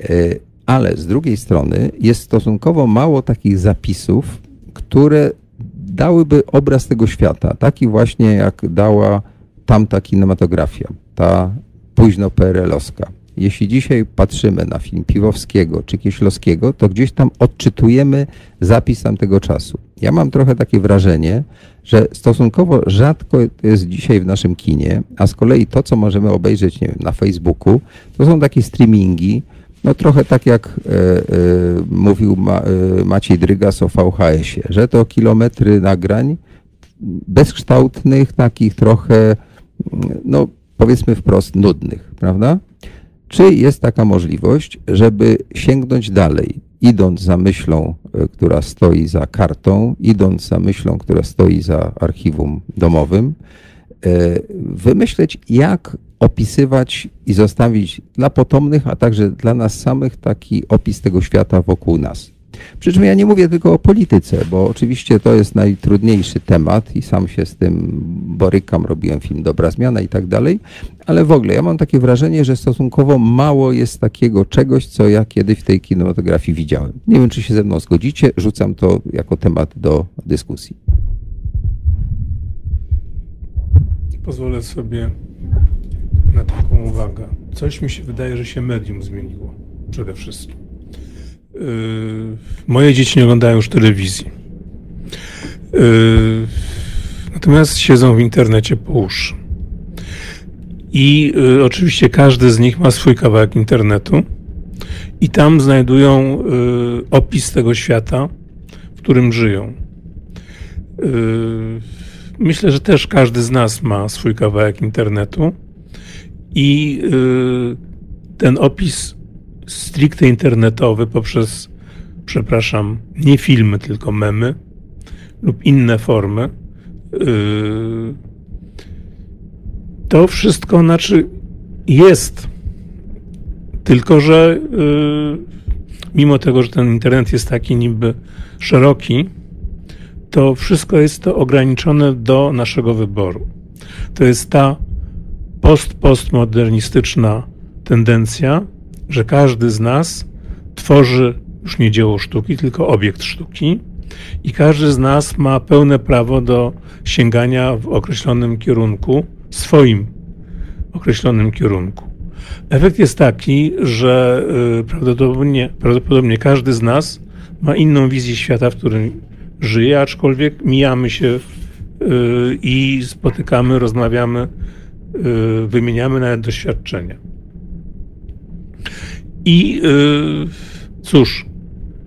E, ale z drugiej strony jest stosunkowo mało takich zapisów, które dałyby obraz tego świata, taki właśnie jak dała tamta kinematografia, ta późno PRL-owska. Jeśli dzisiaj patrzymy na film Piwowskiego czy Kieślowskiego, to gdzieś tam odczytujemy zapis tamtego czasu. Ja mam trochę takie wrażenie, że stosunkowo rzadko jest dzisiaj w naszym kinie, a z kolei to, co możemy obejrzeć nie wiem, na Facebooku, to są takie streamingi, no trochę tak jak e, e, mówił Ma, e, Maciej Drygas o VHS-ie, że to kilometry nagrań bezkształtnych, takich trochę, no powiedzmy wprost, nudnych, prawda? Czy jest taka możliwość, żeby sięgnąć dalej, idąc za myślą, która stoi za kartą, idąc za myślą, która stoi za archiwum domowym, wymyśleć, jak opisywać i zostawić dla potomnych, a także dla nas samych taki opis tego świata wokół nas. Przy czym ja nie mówię tylko o polityce, bo oczywiście to jest najtrudniejszy temat i sam się z tym borykam, robiłem film Dobra Zmiana i tak dalej, ale w ogóle ja mam takie wrażenie, że stosunkowo mało jest takiego czegoś, co ja kiedyś w tej kinematografii widziałem. Nie wiem, czy się ze mną zgodzicie, rzucam to jako temat do dyskusji. Pozwolę sobie na taką uwagę. Coś mi się wydaje, że się medium zmieniło przede wszystkim. Yy, moje dzieci nie oglądają już telewizji. Yy, natomiast siedzą w internecie po uszy. I y, oczywiście każdy z nich ma swój kawałek internetu i tam znajdują y, opis tego świata, w którym żyją. Y, myślę, że też każdy z nas ma swój kawałek internetu i y, ten opis stricte internetowy poprzez, przepraszam, nie filmy, tylko memy lub inne formy, y, to wszystko znaczy jest. Tylko, że y, mimo tego, że ten internet jest taki niby szeroki, to wszystko jest to ograniczone do naszego wyboru. To jest ta post-postmodernistyczna tendencja, że każdy z nas tworzy już nie dzieło sztuki, tylko obiekt sztuki i każdy z nas ma pełne prawo do sięgania w określonym kierunku, swoim określonym kierunku. Efekt jest taki, że y, prawdopodobnie, prawdopodobnie każdy z nas ma inną wizję świata, w którym żyje, aczkolwiek mijamy się y, i spotykamy, rozmawiamy Y, wymieniamy nawet doświadczenia. I y, cóż,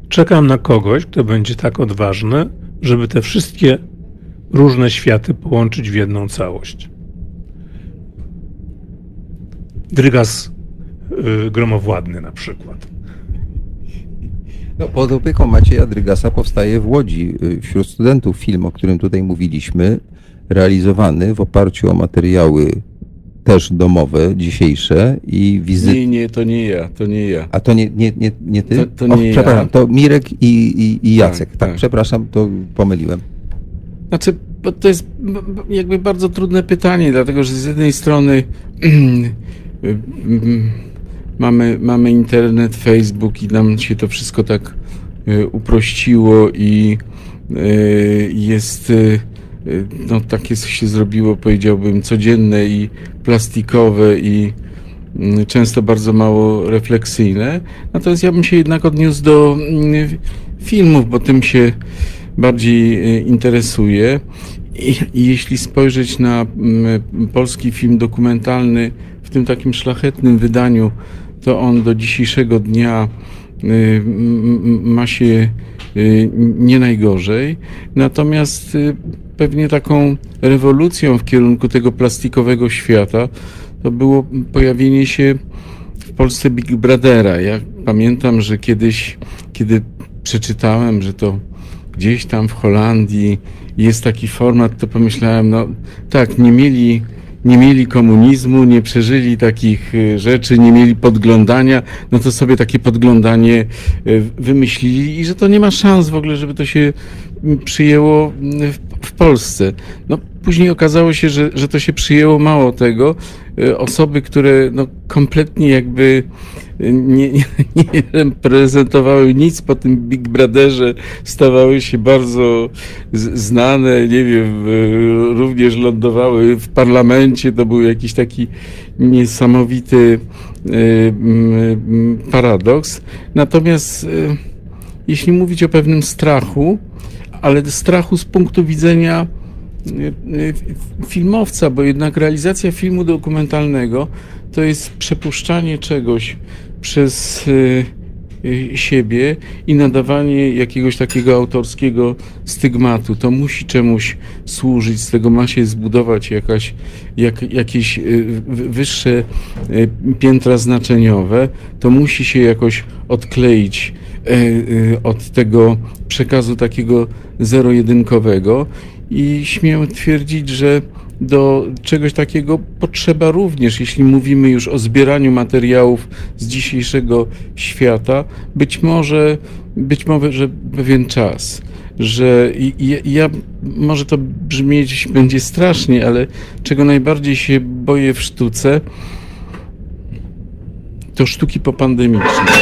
czekam na kogoś, kto będzie tak odważny, żeby te wszystkie różne światy połączyć w jedną całość. Drygas gromowładny na przykład. No, pod opieką Macieja Drygasa powstaje w Łodzi y, wśród studentów film, o którym tutaj mówiliśmy, realizowany w oparciu o materiały też domowe, dzisiejsze i wizyty. Nie, nie, to nie ja, to nie ja. A to nie, nie, nie, nie ty? To- to nie ja. przepraszam, to Mirek i, i, i Jacek. Tak, Tak, tak. przepraszam, to pomyliłem. Znaczy, bo to jest jakby bardzo trudne pytanie, dlatego że z jednej strony mm, mamy, mamy internet, Facebook i nam się to wszystko tak e, uprościło i e, jest e, no takie się zrobiło, powiedziałbym, codzienne i plastikowe i mm, często bardzo mało refleksyjne. Natomiast ja bym się jednak odniósł do mm, filmów, bo tym się bardziej interesuję. I, I jeśli spojrzeć na mm, polski film dokumentalny w tym takim szlachetnym wydaniu, to on do dzisiejszego dnia y, ma się y, nie najgorzej. Natomiast y, pewnie taką rewolucją w kierunku tego plastikowego świata to było pojawienie się w Polsce Big Brothera. Ja pamiętam, że kiedyś, kiedy przeczytałem, że to gdzieś tam w Holandii jest taki format, to pomyślałem, no tak, nie mieli, nie mieli komunizmu, nie przeżyli takich y, rzeczy, nie mieli podglądania, no to sobie takie podglądanie y, wymyślili i że to nie ma szans w ogóle, żeby to się mm, przyjęło mm, w, w Polsce. No później okazało się, że, że to się przyjęło mało tego. Y, Osoby, które no, kompletnie jakby nie, nie, nie reprezentowały nic po tym Big Brotherze, stawały się bardzo znane, nie wiem, również lądowały w parlamencie, to był jakiś taki niesamowity mm, paradoks. Natomiast y, jeśli mówić o pewnym strachu, ale strachu z punktu widzenia y, filmowca, bo jednak realizacja filmu dokumentalnego to jest przepuszczanie czegoś przez y, y, siebie i nadawanie jakiegoś takiego autorskiego stygmatu. To musi czemuś służyć, z tego ma się zbudować jakaś, jak, jakieś y, wyższe piętra znaczeniowe. To musi się jakoś odkleić od tego przekazu takiego zero-jedynkowego i śmiem twierdzić, że do czegoś takiego potrzeba również, jeśli mówimy już o zbieraniu materiałów z dzisiejszego świata, być może, być może pewien czas. Że i, ja, może to brzmieć będzie strasznie, ale czego najbardziej się boję w sztuce, to sztuki popandemiczne.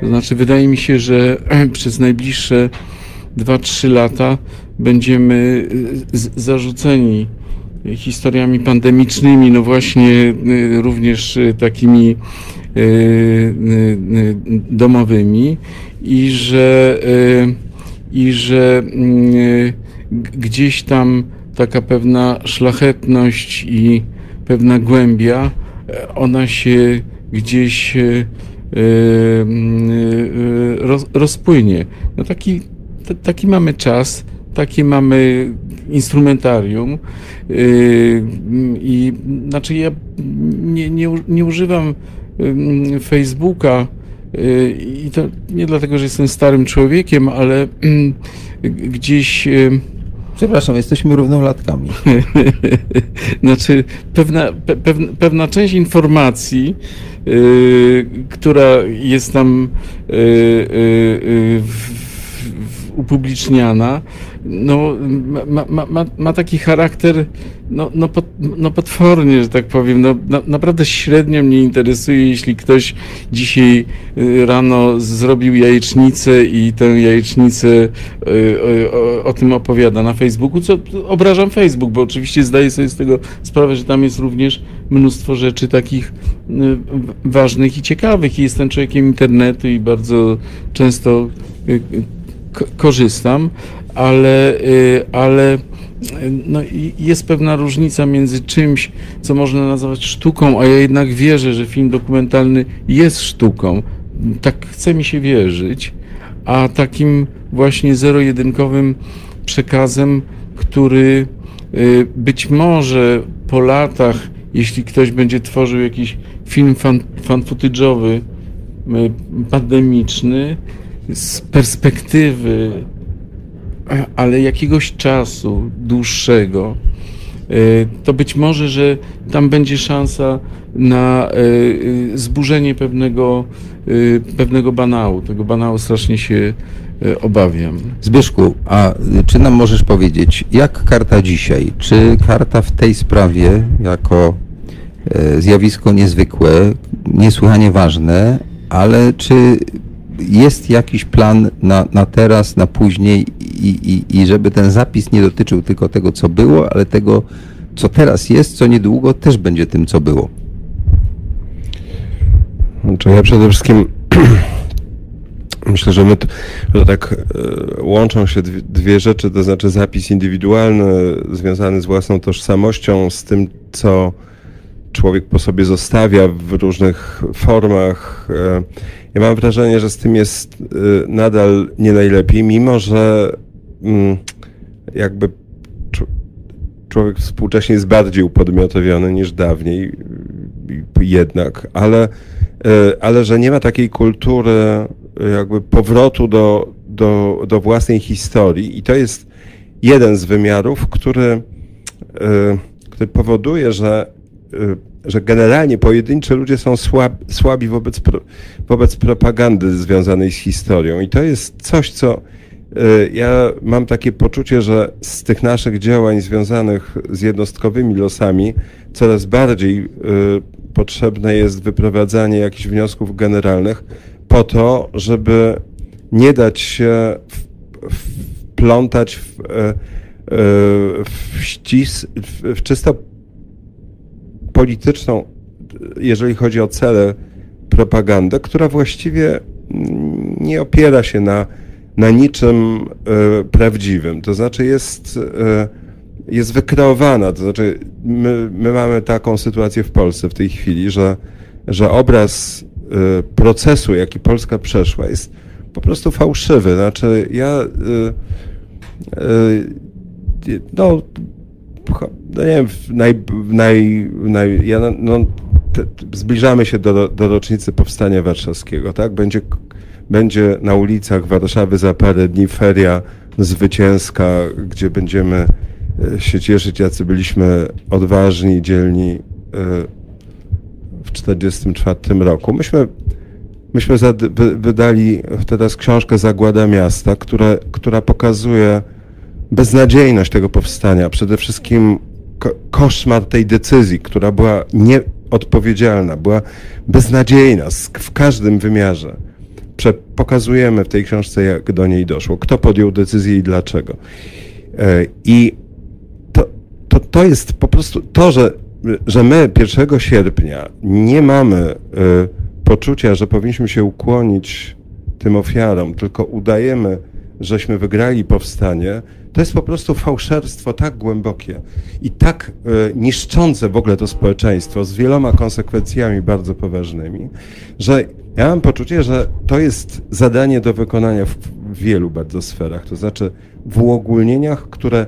To znaczy, wydaje mi się, że przez najbliższe 2-3 lata będziemy zarzuceni historiami pandemicznymi, no właśnie y, również y, takimi y, domowymi i że, i że g- gdzieś tam taka pewna szlachetność i pewna głębia, e, ona się gdzieś roz, rozpłynie. No taki, taki mamy czas, takie mamy instrumentarium yy, i znaczy ja nie, nie, nie używam ym, Facebooka yy, i to nie dlatego, że jestem starym człowiekiem, ale gdzieś Przepraszam, jesteśmy równolatkami. znaczy pewna, pe, pewna, pewna część informacji, yy, która jest tam yy, yy, w, w, upubliczniana, no, ma, ma, ma, ma taki charakter no, no, pot, no potwornie, że tak powiem. No, na, naprawdę średnio mnie interesuje, jeśli ktoś dzisiaj y, rano zrobił jajecznicę i tę jajecznicę y, y, o, o tym opowiada na Facebooku, co obrażam Facebook, bo oczywiście zdaję sobie z tego sprawę, że tam jest również mnóstwo rzeczy takich y, ważnych i ciekawych i jestem człowiekiem internetu i bardzo często ko- korzystam, ale, y, ale y, no, jest pewna różnica między czymś, co można nazwać sztuką, a ja jednak wierzę, że film dokumentalny jest sztuką. Tak chce mi się wierzyć, a takim właśnie zero-jedynkowym przekazem, który y, być może po latach, jeśli ktoś będzie tworzył jakiś film fan, fan pandemiczny, z perspektywy, ale jakiegoś czasu dłuższego, to być może, że tam będzie szansa na zburzenie pewnego, pewnego banału. Tego banału strasznie się obawiam. Zbyszku, a czy nam możesz powiedzieć, jak karta dzisiaj? Czy karta w tej sprawie, jako zjawisko niezwykłe, niesłychanie ważne, ale czy jest jakiś plan na, na teraz, na później i, i, i żeby ten zapis nie dotyczył tylko tego, co było, ale tego, co teraz jest, co niedługo też będzie tym, co było? Znaczy ja przede wszystkim myślę, że my że tak e, łączą się dwie, dwie rzeczy, to znaczy zapis indywidualny związany z własną tożsamością, z tym, co człowiek po sobie zostawia w różnych formach. Ja mam wrażenie, że z tym jest e, nadal nie najlepiej, mimo że mm, jakby człowiek współcześnie jest bardziej upodmiotowiony niż dawniej jednak, ale, e, ale że nie ma takiej kultury jakby powrotu do, do, do własnej historii. I to jest jeden z wymiarów, który, który powoduje, że Y, że generalnie pojedynczy ludzie są słabi, słabi wobec, wobec propagandy związanej z historią. I to jest coś, co y, ja mam takie poczucie, że z tych naszych działań związanych z jednostkowymi losami coraz bardziej y, potrzebne jest wyprowadzanie jakichś wniosków generalnych po to, żeby nie dać się wplątać w, w, ścis, w, w czysto polityczną, jeżeli chodzi o cele, propagandę, która właściwie nie opiera się na, na niczym e, prawdziwym. To znaczy jest, e, jest wykreowana. To znaczy my, my mamy taką sytuację w Polsce w tej chwili, że, że obraz e, procesu, jaki Polska przeszła, jest po prostu fałszywy. Znaczy ja no, no nie wiem, naj, naj, naj, ja, no, te, zbliżamy się do, do rocznicy Powstania Warszawskiego, tak? Będzie, będzie na ulicach Warszawy za parę dni feria zwycięska, gdzie będziemy e, się cieszyć, jacy byliśmy odważni, dzielni e, w 1944 roku. Myśmy, myśmy wydali teraz książkę Zagłada Miasta, która, która pokazuje beznadziejność tego powstania, przede wszystkim ko koszmar tej decyzji, która była nieodpowiedzialna, była beznadziejna w każdym wymiarze. Prze pokazujemy w tej książce, jak do niej doszło, kto podjął decyzję i dlaczego. E, I to, to, to jest po prostu to, że, że my 1 sierpnia nie mamy e, poczucia, że powinniśmy się ukłonić tym ofiarom, tylko udajemy, żeśmy wygrali powstanie, to jest po prostu fałszerstwo tak głębokie i tak e, niszczące w ogóle to społeczeństwo z wieloma konsekwencjami bardzo poważnymi, że ja mam poczucie, że to jest zadanie do wykonania w wielu bardzo sferach, to znaczy w uogólnieniach, które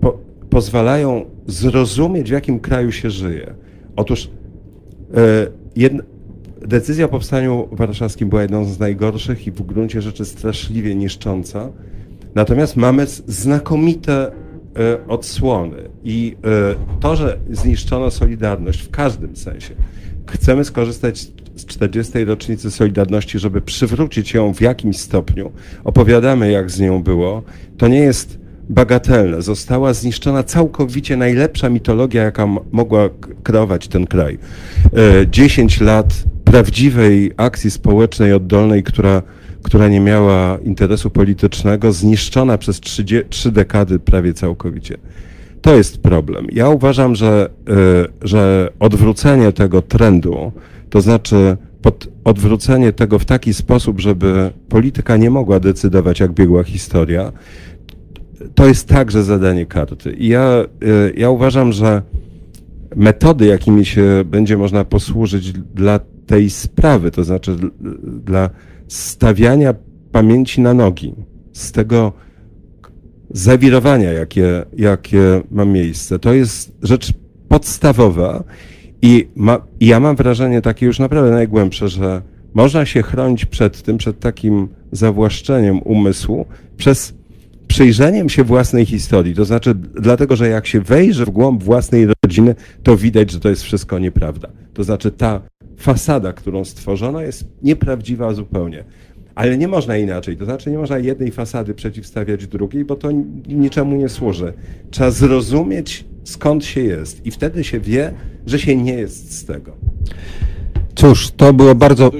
po, pozwalają zrozumieć, w jakim kraju się żyje. Otóż e, jedna, decyzja o powstaniu warszawskim była jedną z najgorszych i w gruncie rzeczy straszliwie niszcząca, Natomiast mamy znakomite e, odsłony i e, to, że zniszczono Solidarność w każdym sensie. Chcemy skorzystać z 40. rocznicy Solidarności, żeby przywrócić ją w jakimś stopniu. Opowiadamy, jak z nią było. To nie jest bagatelne. Została zniszczona całkowicie najlepsza mitologia, jaka mogła kreować ten kraj. 10 e, lat prawdziwej akcji społecznej oddolnej, która która nie miała interesu politycznego, zniszczona przez trzy, trzy dekady prawie całkowicie. To jest problem. Ja uważam, że, y, że odwrócenie tego trendu, to znaczy pod, odwrócenie tego w taki sposób, żeby polityka nie mogła decydować, jak biegła historia, to jest także zadanie karty. I ja, y, ja uważam, że metody, jakimi się będzie można posłużyć dla tej sprawy, to znaczy dla stawiania pamięci na nogi, z tego zawirowania, jakie, jakie ma miejsce. To jest rzecz podstawowa i, ma, i ja mam wrażenie takie już naprawdę najgłębsze, że można się chronić przed tym, przed takim zawłaszczeniem umysłu przez przyjrzeniem się własnej historii. To znaczy, dlatego, że jak się wejrzy w głąb własnej rodziny, to widać, że to jest wszystko nieprawda. To znaczy, ta fasada, którą stworzono, jest nieprawdziwa zupełnie. Ale nie można inaczej. To znaczy, nie można jednej fasady przeciwstawiać drugiej, bo to niczemu nie służy. Trzeba zrozumieć, skąd się jest, i wtedy się wie, że się nie jest z tego. Cóż, to było bardzo.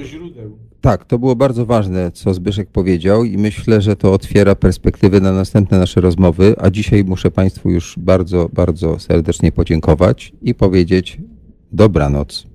Tak, to było bardzo ważne, co Zbyszek powiedział, i myślę, że to otwiera perspektywy na następne nasze rozmowy. A dzisiaj muszę Państwu już bardzo, bardzo serdecznie podziękować i powiedzieć dobranoc.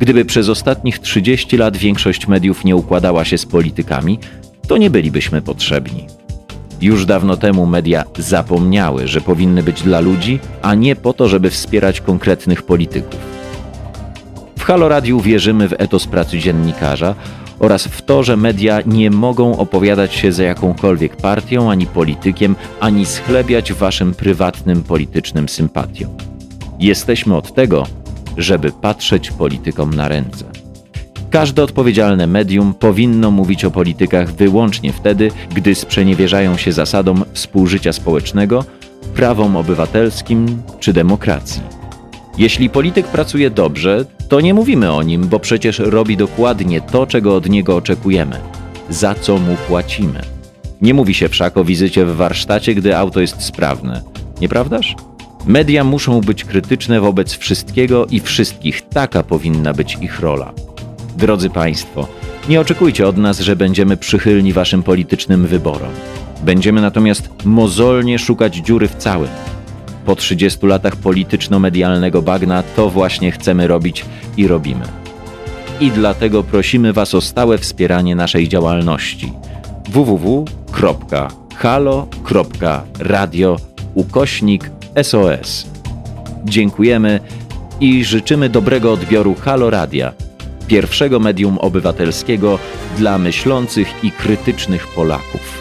Gdyby przez ostatnich 30 lat większość mediów nie układała się z politykami, to nie bylibyśmy potrzebni. Już dawno temu media zapomniały, że powinny być dla ludzi, a nie po to, żeby wspierać konkretnych polityków. W Halo Radiu wierzymy w etos pracy dziennikarza oraz w to, że media nie mogą opowiadać się za jakąkolwiek partią ani politykiem, ani schlebiać waszym prywatnym politycznym sympatiom. Jesteśmy od tego, żeby patrzeć politykom na ręce. Każde odpowiedzialne medium powinno mówić o politykach wyłącznie wtedy, gdy sprzeniewierzają się zasadom współżycia społecznego, prawom obywatelskim czy demokracji. Jeśli polityk pracuje dobrze, to nie mówimy o nim, bo przecież robi dokładnie to, czego od niego oczekujemy, za co mu płacimy. Nie mówi się wszak o wizycie w warsztacie, gdy auto jest sprawne, nieprawdaż? Media muszą być krytyczne wobec wszystkiego i wszystkich, taka powinna być ich rola. Drodzy Państwo, nie oczekujcie od nas, że będziemy przychylni Waszym politycznym wyborom. Będziemy natomiast mozolnie szukać dziury w całym. Po 30 latach polityczno-medialnego bagna to właśnie chcemy robić i robimy. I dlatego prosimy Was o stałe wspieranie naszej działalności www.halo.radio ukośnik SOS. Dziękujemy i życzymy dobrego odbioru Halo Radia, pierwszego medium obywatelskiego dla myślących i krytycznych Polaków.